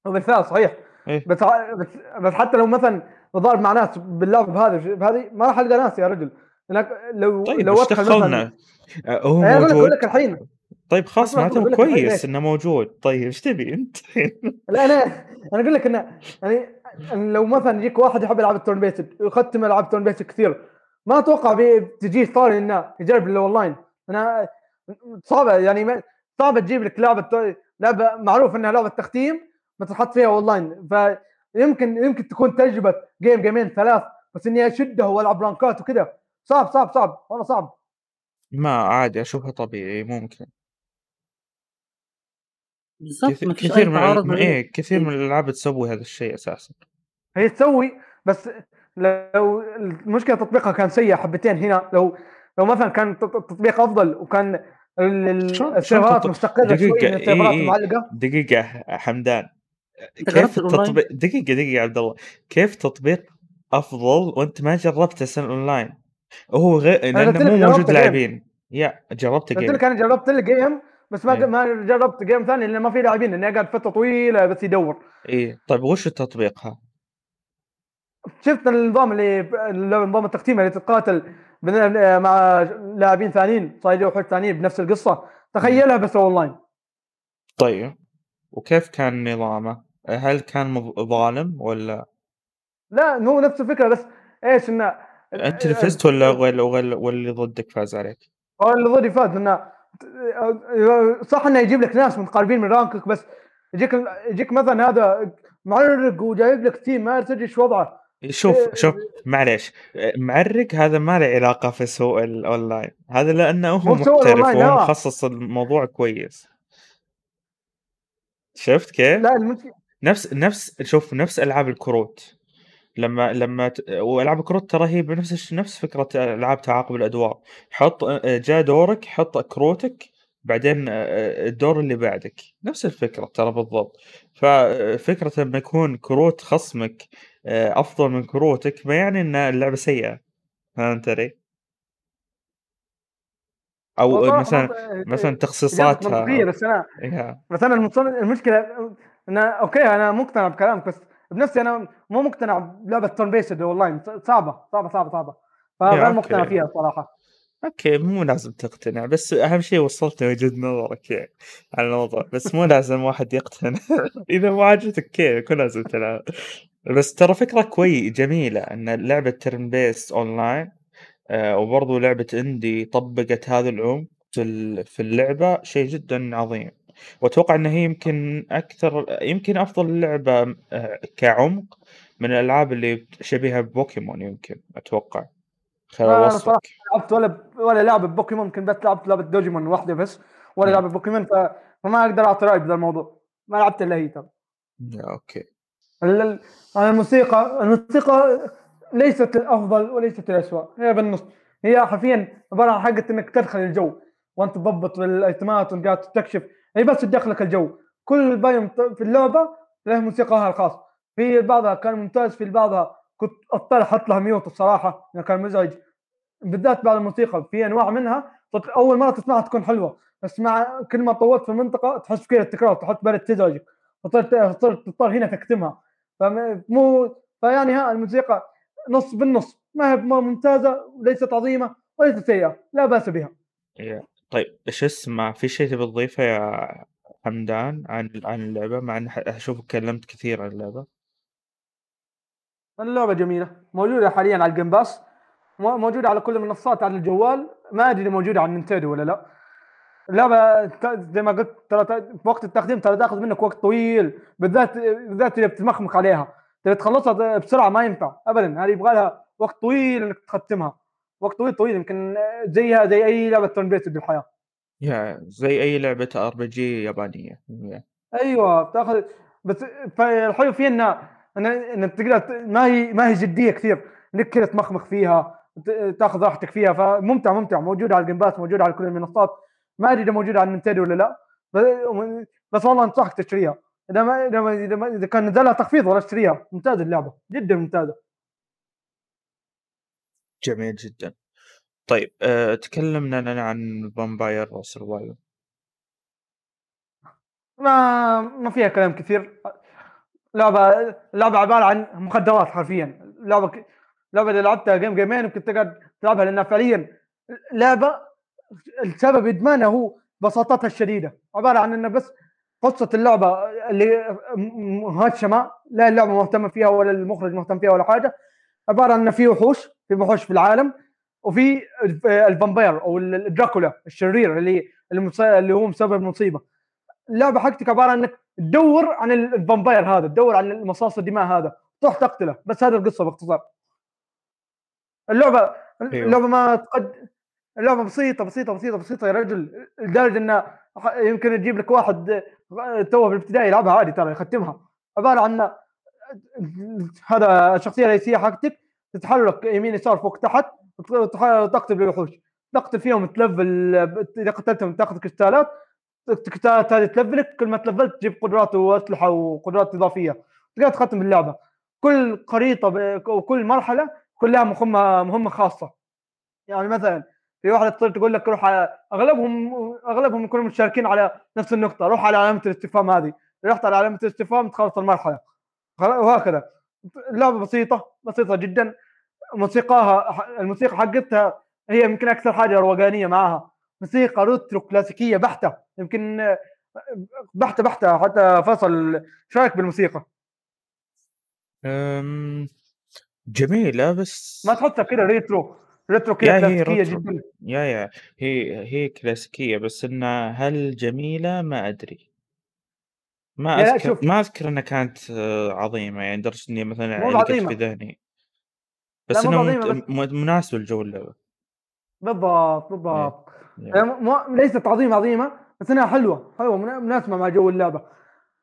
بالفعل صحيح. إيه. بس ع- بس, بس حتى لو مثلا بضارب مع ناس باللعبه بهذه بهذه ما راح ألقى ناس يا رجل. لك لو طيب لو دخلنا. آه، هو إيه، أقول لك موجود. الحين. طيب خلاص معناته كويس. إنه موجود. طيب إيش تبي أنت؟ [LAUGHS] لا أنا أنا أقول لك انه يعني لو مثلا يجيك واحد يحب يلعب ال turn-based ويختم ألعاب ال turn-based كثير ما أتوقع بتجيه ثاني إنه يجرب الاونلاين أنا صعبة يعني ما- صعبة تجيب لك لعبة لعبة معروف إنها لعبة تختيم بس تحط فيها أونلاين. فيمكن يمكن تكون تجربة game جيمين ثلاث بس إني أشده وألعب رانكات وكذا. صعب صعب صعب والله صعب. ما عادي أشوفها طبيعي ممكن. كثير, ما فيش كثير اي من تعارض إيه كثير من الألعاب تسوي هذا الشيء أساسا. هي تسوي بس لو المشكلة تطبيقها كان سيء حبتين هنا لو لو مثلا كان تط- التطبيق أفضل وكان السيرفرات شلون مستقره شوي دقيقة، من إيه السيرفرات إيه. المعلقة. دقيقة حمدان. كيف؟ التطبيق دقيقة دقيقة يا عبد الله. كيف تطبيق أفضل وأنت ما جربت أساسا اونلاين هو غير قلت لأنه مو موجود. لاعبين. yeah جربت قلت game لك أنا جربت ال game بس ما إيه. ما جربت game ثاني لأنه ما في لاعبين لأني قاعد فترة طويلة بس يدور. إيه. طيب وش التطبيق ها؟ شفت النظام اللي نظام التختيم اللي تتقاتل بين- مع لاعبين ثانيين صايدين وحوش ثانيين بنفس القصة؟ تخيلها بس أونلاين. طيب. وكيف كان نظامه؟ هل كان ظالم ولا؟ لا هو نفس الفكرة بس إيش إنه أنت اللي فزت والّا وال وال واللي ضدك فاز عليك؟ هو اللي ضدي فاز لأنه صح إنه يجيب لك ناس متقاربين من rank ك بس يجيك يجيك مثلًا هذا معرق وجايب لك team ما تدري إيش وضعه. شوف، إيه شوف معليش معرّق هذا ما له علاقة في سوق الأونلاين، هذا لأنه هو محترف الأونلاين وهو. مخصص الموضوع كويس. شُفت كيف؟ لا المشك نفس نفس شوف نفس ألعاب الكروت، لمّا لمّا ت وألعاب الكروت ترى هي بنفس نفس فكرة ألعاب تعاقب الأدوار، حُط جاء دورك حُط كروتك بعدين آآ الدور اللي بعدك، نفس الفكرة ترى بالضبط، ففكرة لمّا يكون كروت خصمك آآ أفضل من كروتك ما يعني إن اللعبة سيئة، فهمت علي؟ صراحة مثلًا مثلًا تخصيصاتها. بس أنا المصن المشكلة إن okay أنا مقتنع بكلامك بس بنفسي أنا مو مقتنع بلعبة turn based online ص صعبة، صعبة، صعبة، صعبة، yeah فغير مقتنع. فيها الصراحة. okay مو لازم تقتنع، بس أهم شي وصّلت وجهة نظرك يعني على الموضوع، بس مو لازم واحد يقتنع. [LAUGHS] إذا ما عجبتك okay مو لازم تلعب، بس ترى فكرة كوي جميلة إن لعبة turn based online آآ وبرضه لعبة indie طبّقت هذا العمق في ال في اللعبة شيء جدًا عظيم، وأتوقع إن هي يمكن أكثر يمكن أفضل لعبة آآ كعمق من الألعاب اللي شبيهة ببوكيمون يمكن أتوقع، خلال وصفك. ما لعبت ولا ولا لعبة بوكيمون يمكن بس لعبت لعبة ديجيمون واحدة بس، ولا. لعبة بوكيمون ف فما أقدر أعطي رأي بذا الموضوع، ما لعبت إلا هي ترى. yeah okay. ال الموسيقى الموسيقى ليست الأفضل وليست الأسوأ، هي بالنص، هي حرفيًا عبارة عن حاجة إنك تدخل الجو، وأنت تضبط الأيتمات وأنت قاعد تستكشف، هي بس تدخلك الجو، كل بايوم ت في اللعبة له موسيقاها الخاص، في بعضها كان ممتاز في بعضها كنت أضطر أحط لها ميوت الصراحة لأنه كان مزعج، بالذات بعض الموسيقى في أنواع منها أول مرة تسمعها تكون حلوة، بس مع كل ما طوّلت في المنطقة تحس فيها التكرار تحط بالك تزعجك، فصرت صرت تضطر هنا تكتمها، فم مو فيعني ها الموسيقى نُص بالنُص، ما هي ب ممتازة وليست عظيمة وليست سيئة، لا بأس بها. yeah طيب إيش اسمه؟ في شي تبي تضيفه يا حمدان عن عن اللعبة؟ مع إن ح أشوفك تكلمت كثير عن اللعبة. اللعبة جميلة، موجودة حاليًا على ال Game Pass، مو موجودة على كل المنصات على الجوال، ما إذا موجودة على ال Nintendo والّا لأ. اللعبة زي ما قلت ترى وقت التقديم ترى تاخذ منك وقت طويل، بالذات بالذات إذا بتمخمخ عليها، تبي تخلصها بسرعة ما ينفع أبدًا، هذه يبغى لها وقت طويل إنك تختمها، وقت طويل، طويل يمكن زيها زي أي لعبة turn based بالحياة. يا زي أي لعبة RPG يابانية. يا أيوه بتأخذ بس فالحلو فيها إنها إن إنك تقدر ما هي ما هي جدية كثير، إنك كذا تمخمخ فيها، تاخذ راحتك فيها، فممتع، ممتع، موجودة على ال Game Pass، موجودة على كل المنصات، ما أدري إذا موجودة على ال Nintendo والّا لأ، ب بس والله أنصحك تشتريها، إذا ما إذا كان نزل لها تخفيض والله اشتريها، ممتازة اللعبة، جدًا ممتازة. جميل جدًا. طيب آآ تكلمنا عن Vampire Survivor. ما ما فيها كلام كثير، لعبة لعبة عبارة عن مخدرات حرفيًا، لعبة ك لعبة إذا لعبتها game جيمين ممكن تقعد تلعبها لأنها فعليًا لعبة السبب إدمانها هو بساطتها الشديدة، عبارة عن إنه بس قصة اللعبة اللي مهمشة، لا اللعبة مهتمة فيها ولا المخرج مهتم فيها ولا حاجة، عبارة عن إنه في وحوش، في وحوش في العالم، وفي الف ال vampire أو ال الدراكولا الشرير اللي اللي هو مسبب المصيبة. اللعبة حقتك عبارة عن إنك تدوّر عن ال ال vampire هذا، تدوّر عن المصاص الدماء هذا، تروح تقتله، بس هذه القصة باختصار. اللعبة أيوه. اللعبة ما تقد اللعبة بسيطة، بسيطة، بسيطة، بسيطة يا رجل، لدرجة إنه ح يمكن تجيب لك واحد توه في الابتدائي يلعبها عادي ترى يختمها، عبارة عن هذا الشخصية الرئيسية حقتك تتحرك يمين يسار فوق تحت تقتل بالوحوش، تقتل فيهم تلفل إذا قتلتهم تاخذ كريستالات، الكريستالات هذه تلفلك، كل ما تلفلت تجيب قدرات وأسلحة وقدرات إضافية، تقدر تختم باللعبة. كل خريطة ب وكل مرحلة يكون لها مهمة مهمة خاصة. يعني مثلًا في واحدة تصير تقول لك روح على أغلبهم أغلبهم يكونوا متشاركين على نفس النقطة، روح على علامة الاستفهام هذه، رحت على علامة الاستفهام تخلص المرحلة، خلا وهكذا. اللعبة بسيطة، بسيطة جدًا، موسيقاها الموسيقى حقتها هي يمكن أكثر حاجة روقانية معاها، موسيقى ريترو كلاسيكية بحتة، يمكن بحتة، بحتة، حتى فيصل إيش رأيك بالموسيقى؟ آمم جميلة بس ما تحسها كده retro. retro كده كلاسيكية retro. جدا. yeah yeah. هي هي كلاسيكية بس إنها هل جميلة؟ ما أدري. ما لا شوف ما أذكر إنها كانت آه، عظيمة يعني لدرجة إني مثلا مو علقت في بعظيمة. ذهني لا بس مو إنها بعظيمة مت... بس م- مناسبة لجو اللعبة. بالضبط إيه بالضبط. يا. هي مو ليست عظيمة عظيمة بس إنها حلوة حلوة منا- مناسبة مع جو اللعبة.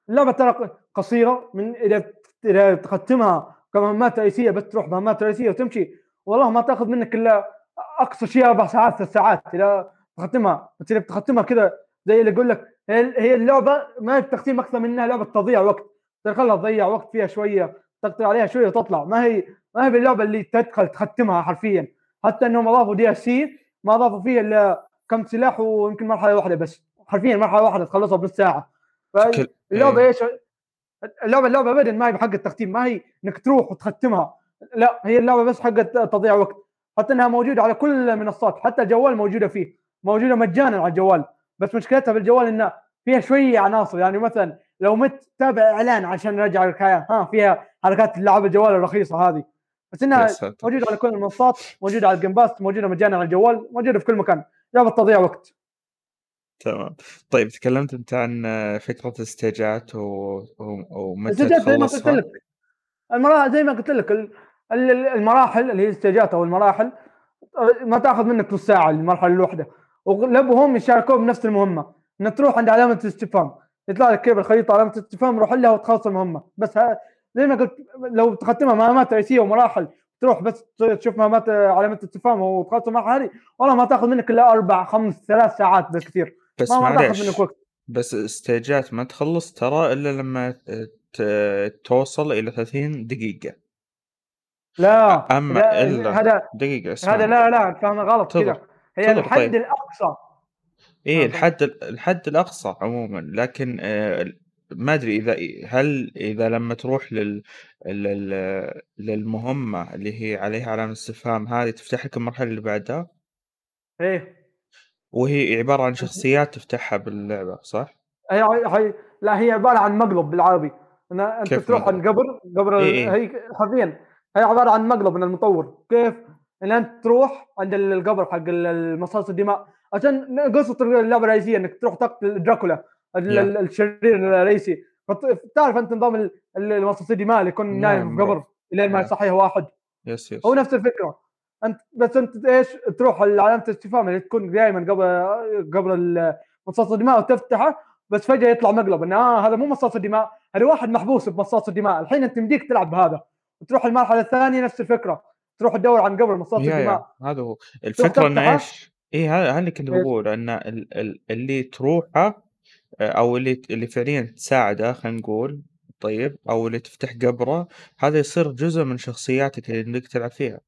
اللعبة ترى قصيرة من اذا اذا تختمها كمهمات رئيسية بس تروح مهمات رئيسية وتمشي. والله ما تأخذ منك إلا أقصى شيء أربع ساعات ثلاث ساعات اذا تختمها. بس اذا بتختمها كذا زي اللي يقول لك هي هي اللعبة ما هي بتختيم أكثر منها لعبة تضييع وقت. تخلها تضيع وقت فيها شوية تقطع عليها شوية وتطلع. ما هي ما هي باللعبة اللي تدخل تختمها حرفيا. حتى إنهم أضافوا دي سي ما أضافوا فيها إلا كم سلاح ويمكن مرحلة واحدة بس. حرفيا مرحلة واحدة تخلصها بنص ساعة. فاللعبه إيه. إيش؟ اللعبه اللعبة ابدا ما هي بحق التختيم. ما هي إنك تروح وتختمها. لا هي اللعبة بس حق تضييع وقت. حتى إنها موجودة على كل المنصات حتى الجوال موجودة فيه. موجودة مجانا على الجوال. بس مشكلتها بالجوال انها فيها شوية عناصر. يعني مثلا لو مت تابع إعلان عشان نرجع الحياة ها فيها حركات لعب الجوال الرخيصة هذه. بس إنها موجودة على كل المنصات موجودة على ال Game Pass موجودة مجانا على الجوال موجودة في كل مكان. لعبه تضييع وقت. تمام. طيب تكلمت أنت عن آه، فكرة stage ات و... و... ومتى زي ما قلت لك. المراحل زي ما قلت لك ال- ال- المراحل اللي هي ال stage ات أو المراحل ما تأخذ منك نص ساعة المرحلة الواحدة. واغلبهم يشاركون بنفس المهمة. انك تروح عند علامة الاستفهام. يطلع لك كيف الخريطة علامة الاستفهام روح لها وتخلص المهمة. بس ها زي ما قلت لو تختمها مهمات رئيسية ومراحل تروح بس تشوف مهمات علامة الاستفهام وتخلص المرحله هذه والله ما تاخذ منك إلا أربع خمس ثلاث ساعات بالكثير. بس ما ما تاخذ منك وقت. بس استيجات ما تخلص ترى إلا لما. توصل إلى 30 دقيقة. لا أما لا إلا هذا دقيقة هذا لا لا فاهم غلط كذا. هي الحد طيب. الأقصى. إيه تفضل. الحد الحد الأقصى عموما. لكن آه، ما أدري إذا هل إذا لما تروح لل لل للمهمة اللي هي عليها علامة استفهام هذه تفتح لك المرحلة اللي بعدها؟ إيه. وهي عبارة عن شخصيات تفتحها باللعبة صح؟ هي هي لا هي عبارة عن مقلب بالعربي. إن أنت تروح؟ عند قبر قبر إيه إيه. هي حرفيا. هي عبارة عن مقلب من المطور. كيف؟ إن أنت تروح عند ال- القبر حق المصاص الدماء عشان قصة اللعبه الرئيسيه إنك تروح تقتل دراكولا الشرير الرئيسي. تعرف أنت نظام ال- ال- المصاص الدماء اللي يكون نايم نعم في قبر عرفت لين ما يصحيه واحد. yes هو yes نفس الفكرة. أنت بس أنت إيش تروح علامه الاستفهام اللي تكون دائما قبل قبل مصاص الدماء وتفتحه بس فجأة يطلع مقلب إنه آه هذا مو مصاص الدماء هذا واحد محبوس بمصاص الدماء. الحين أنت يمديك تلعب بهذا. وتروح المرحلة الثانية نفس الفكرة. تروح تدور عن قبر مصاص الدماء هذا هو إنه تفتحه إيش؟ إيه هذا اللي كنت؟ بقول. ال... اللي تروحه آه، أو اللي اللي فعليا تساعده خلينا نقول طيب أو اللي تفتح قبره هذا يصير جزء من شخصياتك اللي انك تلعب فيها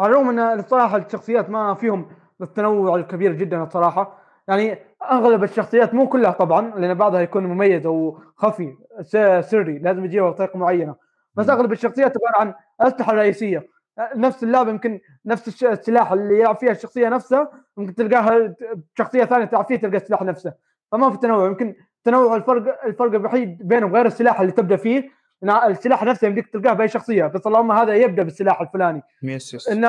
على الرغم إن الصراحة الشخصيات ما فيهم التنوع الكبير جدا الصراحة يعني أغلب الشخصيات مو كلها طبعا لأن بعضها يكون مميز أو خفي سري لازم يجيبها بطريقة معينة بس. أغلب الشخصيات عبارة عن أسلحة رئيسية. نفس اللعبة يمكن نفس السلاح اللي يلعب فيها الشخصية نفسها ممكن تلقاها شخصية ثانية تلعب فيها تلقى السلاح نفسه. فما في تنوع. يمكن تنوع الفرق الفرق الوحيد بينهم غير السلاح اللي تبدأ فيه السلاح نفسه يمديك تلقاه بأي شخصية. بس اللهم هذا يبدأ بالسلاح الفلاني. yes yes إن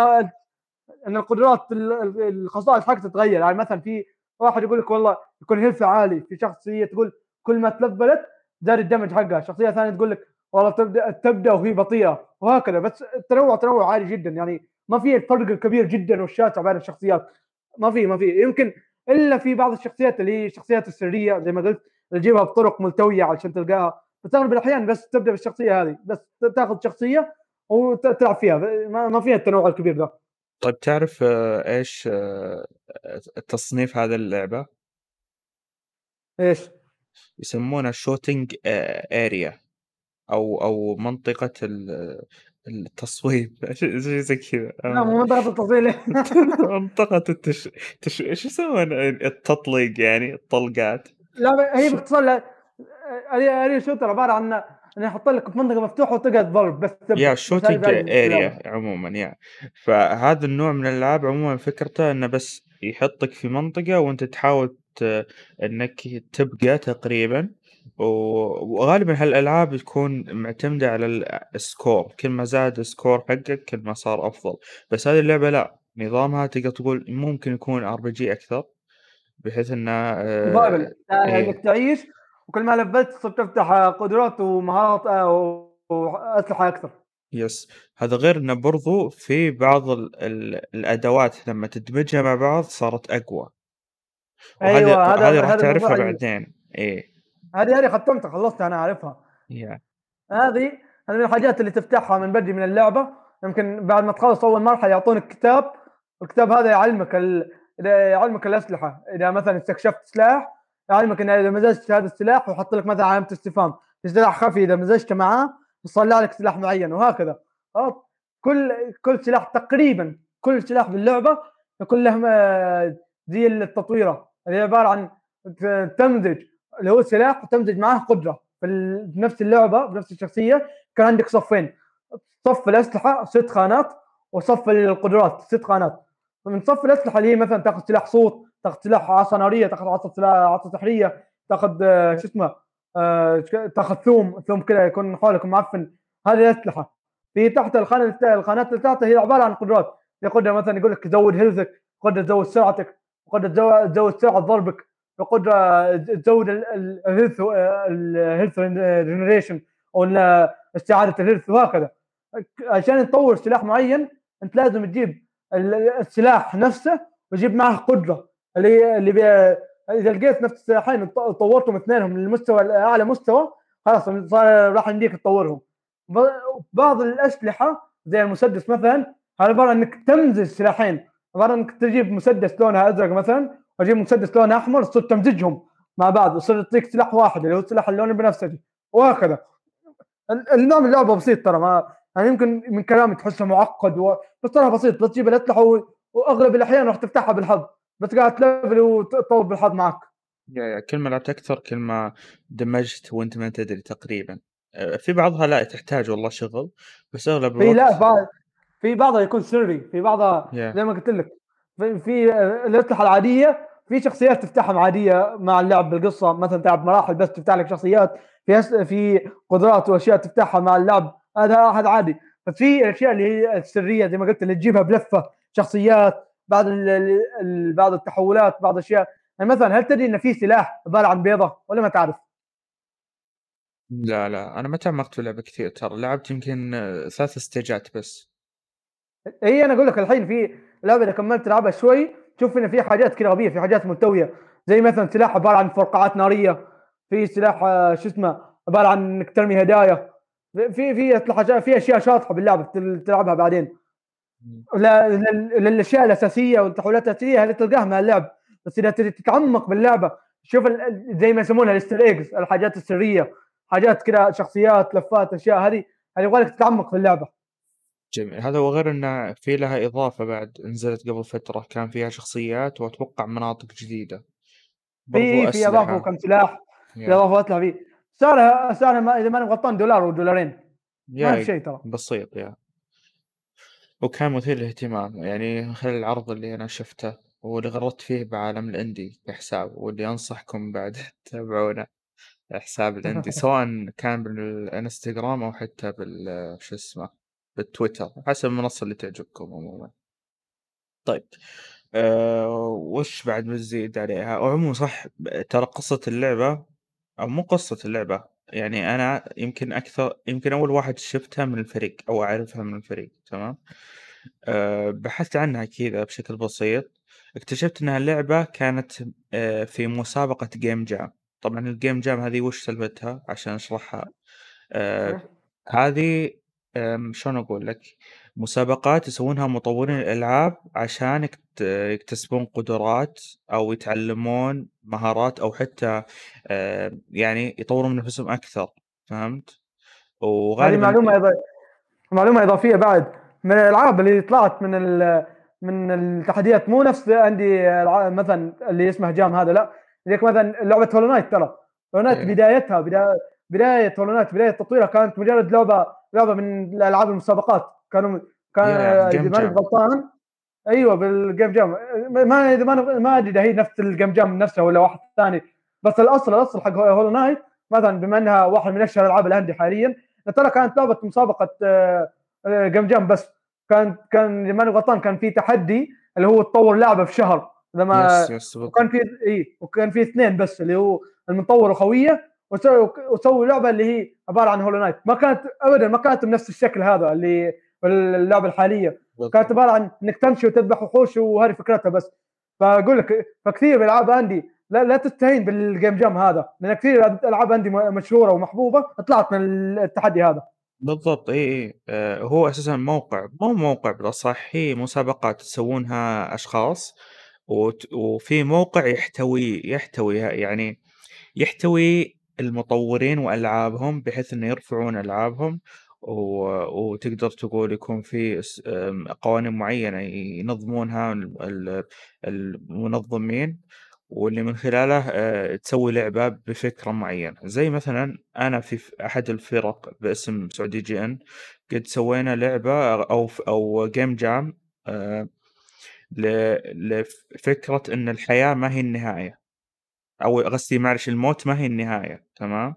إن القدرات ال- ال- الخصائص حقته تتغير. يعني مثلا في واحد يقول لك والله يكون health عالي. في شخصية تقول كل ما تلفلت زاد الدمج حقها. شخصية ثانية تقول لك والله تبدا تبدأ وهي بطيئة. وهكذا. بس التنوع تنوع عالي جدا. يعني ما في الفرق الكبير جدا والشاسع بين الشخصيات. ما في ما في. يمكن إلا في بعض الشخصيات اللي هي الشخصيات السرية زي ما قلت تجيبها بطرق ملتوية علشان تلقاها. بس اغلب الاحيان بس تبدأ بالشخصية هذه. بس تاخذ شخصية وتلعب فيها. ما فيها التنوع الكبير ده طيب تعرف آه، إيش آه، تصنيف هذه اللعبة؟ إيش؟ يسمونها shooting area أو أو منطقة ال- التصويب. [LAUGHS] شيء زي كذا. لا مو آه. منطقة التفصيل [LAUGHS] [LAUGHS] منطقة التش... تش... إيش يسمون التطليق يعني الطلقات. لا هي باختصار لا- area shooter عبارة عن إنه يحط لك في منطقة مفتوحة وتقعد ضرب بس yeah اللعبه area عموما يا. فهذا النوع من الألعاب عموما فكرته إنه بس يحطك في منطقة وأنت تحاول. إنك تبقى تقريبا. و- وغالبا هالألعاب تكون معتمدة على ال- score كل ما زاد score حقك كل ما صار أفضل. بس هذه اللعبة لا نظامها تقدر تقول ممكن يكون RPG أكثر بحيث إنه survival آه يعني إيه. تعيش وكل ما لفلت صرت تفتح قدرات ومهارات آه، وأسلحة أكثر. يس. هذا غير إنه برضو في بعض ال ال الأدوات لما تدمجها مع بعض صارت أقوى. وهذه أيوه هذا هذه راح هذا تعرفها بعدين. إيه. هذه هذه ختمتها خلصتها أنا أعرفها. يا. هذه هذه من الحاجات اللي تفتحها من بدري من اللعبة. يمكن بعد ما تخلص أول مرحلة يعطونك كتاب. الكتاب هذا يعلمك ال... يعلمك الأسلحة. إذا مثلا استكشفت سلاح يعلمك إن إذا مزجت هذا السلاح ويحط لك مثلا علامة استفهام. سلاح خفي إذا مزجته معاه يطلع لك سلاح معين وهكذا. كل كل سلاح تقريبا كل سلاح باللعبه يكون له م- زي التطويرة. اللي عبارة عن تمزج. اللي هو سلاح وتمزج معاه قدرة. في بنفس اللعبة بنفس الشخصية كان عندك صفين. صف الأسلحة ست خانات وصف القدرات ست خانات. من صف الأسلحة اللي هي مثلا تاخذ سلاح سوط تاخذ سلاح عصا نارية تاخذ عصا سلاح عصا سحرية تاخذ آه، شو اسمه آه، تاخذ ثوم ثوم كذا يكون حولك معفن. هذه الأسلحة. في تحت الخانة الخانات اللي تحتها هي عبارة عن قدرات. في قدرة مثلا يقول لك زود health ك قدرة تزود سرعتك قدرة تزود سرعة ضربك. قدره تزود ال health ال health generation أو استعادة ال health وهكذا. عشان تطور سلاح معين أنت لازم تجيب ال- السلاح نفسه وتجيب معه قدرة. اللي اللي. إذا لقيت نفس السلاحين طورتهم اثنينهم للمستوى أعلى مستوى خلاص صار راح يمديك تطورهم. بعض الأسلحة زي المسدس مثلا عبارة إنك تمزج سلاحين. عبارة إنك تجيب مسدس لونه أزرق مثلا واجيب مسدس لونه أحمر تصير تمزجهم مع بعض ويصير يعطيك سلاح واحد اللي هو السلاح اللون البنفسجي وهكذا. ال- النظام اللعبة بسيط ترى ما يعني يمكن من كلامي تحسه معقد و... بس ترى بسيط بس تجيب الأسلحة و... وأغلب الأحيان راح تفتحها بالحظ بس قاعد تلفل وتطور بالحظ معك. كل ما لعبت أكثر كل ما دمجت وأنت ما تدري تقريبا. آه، في بعضها لا تحتاج والله شغل بس أغلب في لا بعض في بعضها يكون سري في بعضها يا. زي ما قلت لك في, في الأسلحة العادية في شخصيات تفتحهم عادية مع اللعب بالقصة مثلا تلعب مراحل بس تفتح لك شخصيات في في قدرات وأشياء تفتحها مع اللعب هذا هذا عادي. بس في الاشياء اللي هي السرية زي ما قلت اللي تجيبها بلفة شخصيات بعض بعض التحولات بعض الاشياء يعني مثلا هل تدري إن في سلاح عبارة عن بيضة ولا ما تعرف؟ لا لا أنا ما تعمقت في اللعبه كثير ترى لعبت يمكن ثلاث استيجات بس. هي أنا أقول لك الحين في لعبة إذا كملت تلعبها شوي تشوف إن في حاجات كذا غبية في حاجات ملتوية. زي مثلا سلاح عبارة عن فرقعات نارية في سلاح آه، شو اسمه عبارة عن إنك ترمي هدايا. في في في أشياء شاطحة باللعبة تل- تلعبها بعدين. لا- لل- للأشياء الأساسية والتحولات الأساسية هذه تلقاها مع اللعب. بس إذا تتعمق باللعبة شوف زي ما يسمونها الإستر إيجز الحاجات السرية حاجات كذا شخصيات لفات أشياء هذه هذه يبغى لك تتعمق في اللعبة. جميل. هذا وغير انه في لها إضافة بعد نزلت قبل فترة كان فيها شخصيات وأتوقع مناطق جديدة. برضو في في أسلحة. كم سلاح في اضافوا اسلحه فيه سعرها سعرها ما إذا ماني غلطان دولار ودولارين ما في يا شيء ترى. بسيط يا. وكان مثير للاهتمام يعني خلال العرض اللي أنا شفته واللي غردت فيه بعالم الأندي كحساب واللي أنصحكم بعد [LAUGHS] تتابعونه حساب الأندي سواء كان بالإنستغرام أو حتى بال شو اسمه بالتويتر حسب المنصة اللي تعجبكم عموما. طيب أه وش بعد بنزيد عليها؟ وعموما صح ترى قصة اللعبة أو مو قصة اللعبة يعني أنا يمكن أكثر يمكن أول واحد شفتها من الفريق أو أعرفها من الفريق تمام؟ أه بحثت عنها كذا بشكل بسيط. اكتشفت إنها اللعبة كانت أه في مسابقة جيم جام طبعا الجيم جام هذه وش سالفتها عشان أشرحها. أه هذه آمم، شلون أقول لك، مسابقات يسوونها مطورين الألعاب عشان يكت يكتسبون قدرات أو يتعلمون مهارات أو حتى آآ، يعني يطورون من نفسهم أكثر، فهمت؟ هذه وغالبًا معلومة إض... معلومة إضافية بعد من الألعاب اللي طلعت من ال... من التحديات مو نفس عندي الع- مثلا اللي اسمه جام هذا لا لك مثلا لعبة هولو نايت ترى هولو نايت إيه. بدايتها بداية بداية هولو نايت بداية تطويرها كانت مجرد لعبة لعبة من الألعاب المسابقات. كانوا كان يا إذا ماني. غلطان أيوه بال game jam. ما إذا ما ما أدري إذا هي نفس ال game jam نفسها ولا واحد ثاني. بس الأصل الأصل حق هولو نايت مثلا بما إنها واحد من أشهر ألعاب ال indie حاليا ترى كانت لعبة مسابقة game jam بس. كان كان ماني غلطان كان في تحدي اللي هو تطور لعبة في شهر. لما yes yes. وكان في اي وكان في اثنين بس اللي هو المطور وخويه وسووا لعبة اللي هي عبارة عن هولو نايت ما كانت ابدا ما كانت بنفس الشكل هذا اللي اللعبة الحالية. كانت عبارة عن إنك تمشي وتذبح وحوش وهذه فكرتها بس. فأقول لك فكثير من ألعاب indie لا لا تستهين بال game jam هذا. لأن كثير ألعاب indie مشهورة ومحبوبة طلعت من التحدي هذا. بالضبط إي إي. آه هو أساسا موقع مو موقع بالاصح هي مسابقات تسوونها أشخاص وت- وفي موقع يحتوي يحتوي يعني يحتوي المطورين وألعابهم بحيث إنه يرفعون ألعابهم و- وتقدر تقول يكون في قوانين معينة ينظمونها ال- ال- المنظمين واللي من خلاله آه، تسوي لعبة بفكرة معينة. زي مثلا أنا في أحد الفرق باسم سعودي جي إن قد سوينا لعبة أو أو جيم جام آه، لفكرة إن الحياة ما هي النهاية. أو قصدي معلش الموت ما هي النهاية تمام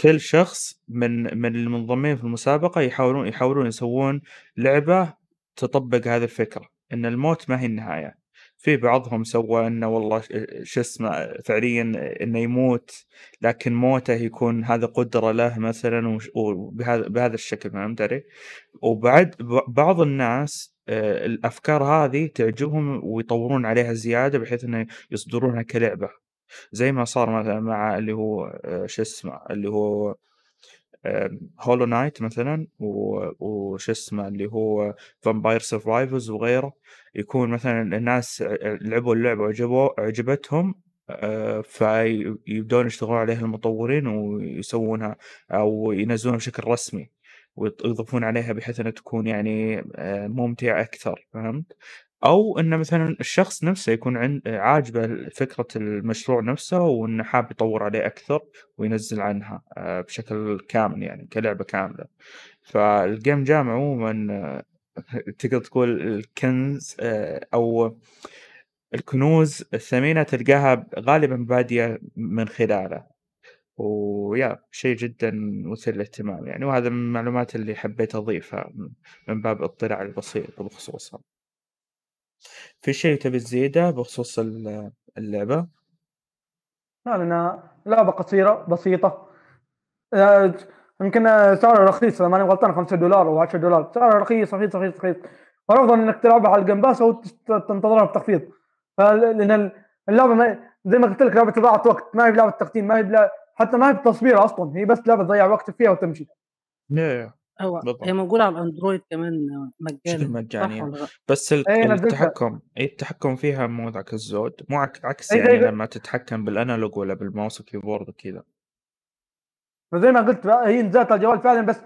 كل شخص من من المنضمين في المسابقة يحاولون يحاولون يسوون لعبة تطبق هذه الفكرة إن الموت ما هي النهاية في بعضهم سوى إنه والله شو اسمه فعليا إنه يموت لكن موته يكون هذا قدرة له مثلا وبهذا بهذا الشكل فهمت علي؟ وبعد بعض الناس آه، الأفكار هذه تعجبهم ويطورون عليها زيادة بحيث إنه يصدرونها كلعبة. زي ما صار مثلا مع اللي هو آه، شو اسمه اللي هو هولو نايت مثلا وش اسمه اللي هو فامباير سرفايفرز وغيره. يكون مثلا الناس لعبوا اللعبة وعجبوا عجبتهم آه، فيبدون يشتغلون عليها المطورين ويسوونها أو ينزلونها بشكل رسمي. ويضيفون عليها بحيث إنها تكون يعني آه، ممتعة أكثر فهمت؟ أو انه مثلا الشخص نفسه يكون عند عاجبه فكرة المشروع نفسه وإنه حاب يطور عليه أكثر وينزل عنها آه، بشكل كامل يعني كلعبة كاملة فالجيم جام عموما آه، تقدر تقول الكنز أو الكنوز الثمينة تلقاها غالبا بادية من خلاله و yeah شيء جدا مثير للاهتمام يعني وهذا من المعلومات اللي حبيت أضيفها من باب الاطلاع البسيط بخصوصها. في شيء تبي تزيده بخصوص ال- اللعبة؟ لا لأنها لعبة قصيرة بسيطة. آه، يمكن سعرها رخيص إذا ماني غلطان 5 دولار أو 10 دولار. سعرها رخيص رخيص رخيص رخيص. والأفضل إنك تلعبها على ال Game Pass أو تنتظرها بتخفيض. لأن اللعبة ما زي ما قلت لك لعبة اضاعه وقت. ما هي لعبه تختيم ما هي حتى ما هي بتصوير أصلا هي بس لعبة تضيع وقتك فيها وتمشي. yeah yeah هو بالضبط. هي موجودة على الأندرويد كمان مجانا مجاني صح ولا لأ؟ بس ال- إيه،. التحكم إيه التحكم فيها مو ذاك الزود. مو عك- عكس إيه، يعني زي- لما تتحكم بال analog ولا بال mouse وال keyboard وكذا. فزي ما قلت بقى، هي نزلت على الجوال فعلا بس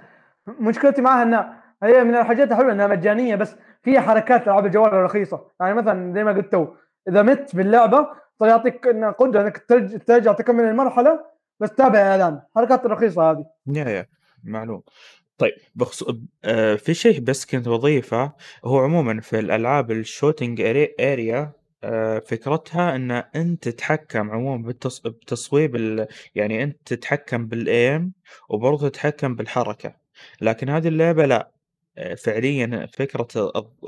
مشكلتي معها إنها هي من الحاجات الحلوة إنها مجانية بس فيها حركات ألعاب الجوال رخيصة. يعني مثلا زي ما قلت تو إذا مت باللعبة يعطيك إنه قدرة إنك ترج- ترجع تكمل المرحلة بس تابع إعلان. حركات الرخيصة هذه. yeah yeah. معلوم. طيب بخصوص آه في شيء بس كنت بضيفه هو عموما في الألعاب ال shooting area آه فكرتها إن أنت تتحكم عموما بالتص... بتصويب ال... يعني أنت تتحكم بال aim وبرضه تتحكم بالحركة. لكن هذه اللعبة لا. آه، فعليا فكرة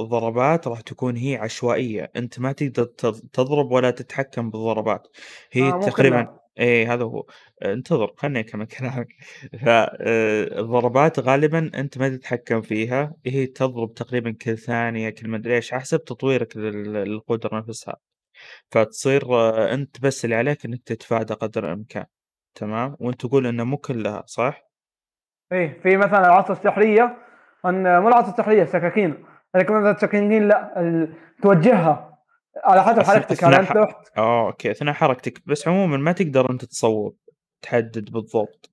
الضربات راح تكون هي عشوائية. أنت ما تقدر تض- تضرب ولا تتحكم بالضربات. هي آه، تقريبا إيه هذا هو. انتظر خلني أكمل كلامك. فالضربات غالبا أنت ما تتحكم فيها. هي تضرب تقريبا كل ثانية كل مدري إيش حسب تطويرك لل- للقدرة نفسها. فتصير آه، أنت بس اللي عليك إنك تتفادى قدر الإمكان. تمام؟ وأنت تقول إنه مو كلها صح؟ إيه في مثلا العصا السحرية أن مو العصا السحرية السكاكين. لكن مثلا السكاكين لا ال- توجهها. على حسب حركتك أثناء أنت رحت؟ آه أوكي أثناء حركتك. بس عموما ما تقدر أنت تصوب تحدد بالضبط.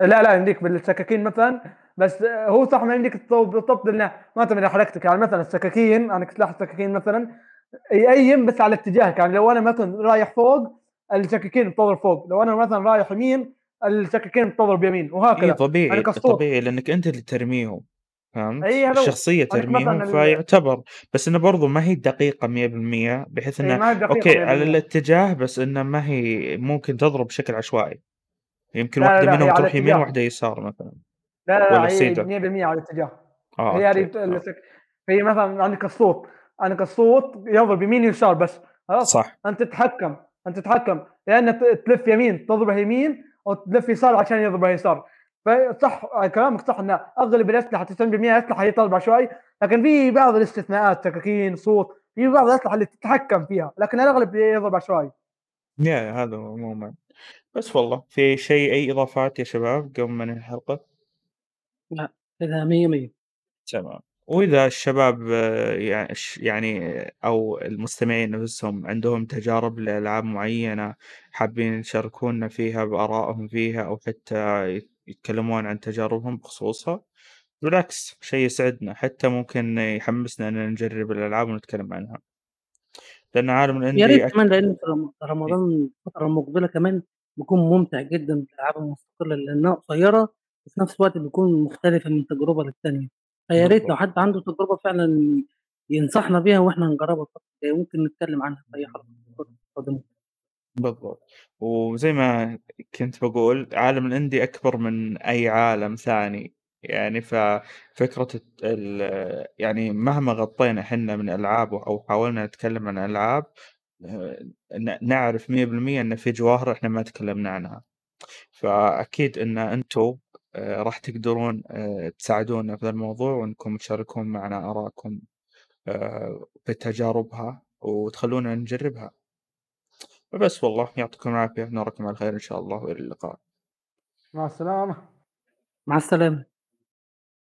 لا لا يمديك بالسكاكين مثلا بس هو صح ما يمديك تصوب بالضبط لأنه ما على حركتك. يعني مثلا السكاكين أنا سلاح السكاكين مثلا يأيم بس على اتجاهك. يعني لو أنا مثلا رايح فوق السكاكين بتضرب فوق. لو أنا مثلا رايح يمين السكاكين بتضرب يمين اي وهكذا طبيعي يعني كالسوط طبيعي لأنك أنت اللي ترميهم. فهمت؟ إي هذا عندك ترميهم فيعتبر بس إنه برضه ما هي دقيقة 100% بحيث إي إنه ما هي دقيقة okay على 100%. الاتجاه بس إنه ما هي ممكن تضرب بشكل عشوائي. يمكن لا، لا، هي منهم على تروح يمين اتجاه. وواحدة يسار مثلًا. لا، لا، لا، هي سيده؟ 100% على الاتجاه. آه هي هذه okay، آه. هي مثلًا عندك السوط، عندك الصوت يضرب يمين يسار بس، خلاص؟ صح. أنت تتحكم، أنت تتحكم يا ت تلف يمين تضربه يمين أو تلف يسار عشان يضربه يسار. فصح كلامك صح إن أغلب الأسلحة 90% أسلحة هي تضرب عشوائي، لكن في بعض الاستثناءات سكاكين، صوت، في بعض الأسلحة اللي تتحكم فيها، لكن الأغلب يضرب عشوائي. يا هذا هو عمومًا. بس والله في شيء أي إضافات يا شباب قبل ما ننهي الحلقة؟ لأ، كده مِيَّة، مِيَّة. تمام. وإذا الشباب يعني أو المستمعين نفسهم عندهم تجارب لألعاب معينة حابين يشاركونا فيها بآرائهم فيها أو حتى يتكلمون عن تجاربهم بخصوصها، بالعكس شيء يسعدنا، حتى ممكن يحمسنا إننا نجرب الألعاب ونتكلم عنها. لأن عالم يا ريت كمان لإن في رم إ رمضان الفترة المقبلة كمان بيكون ممتع جدًا بالألعاب المستقلة لإنها قصيرة وفي نفس الوقت بتكون مختلفة من تجربة للتانية. فيا ريت لو. حد عنده تجربة فعلًا ينصحنا بيها وإحنا نجربها ممكن نتكلم عنها في أي حلقة قادمة. بالضبط. وزي ما كنت باقول عالم الإندي أكبر من أي عالم ثاني، يعني ففكرة ال يعني مهما غطينا حنا من ألعاب أو حاولنا نتكلم عن ألعاب ن نعرف 100% إن في جواهر إحنا ما تكلمنا عنها. فأكيد إن أنتم آآ راح تقدرون آآ تساعدونا في ذا الموضوع وإنكم تشاركون معنا آراءكم آآ بتجاربها وتخلونا نجربها. وبس والله يعطيكم العافية، نراكم على خير إن شاء الله وإلى اللقاء. مع السلامة. مع السلامة.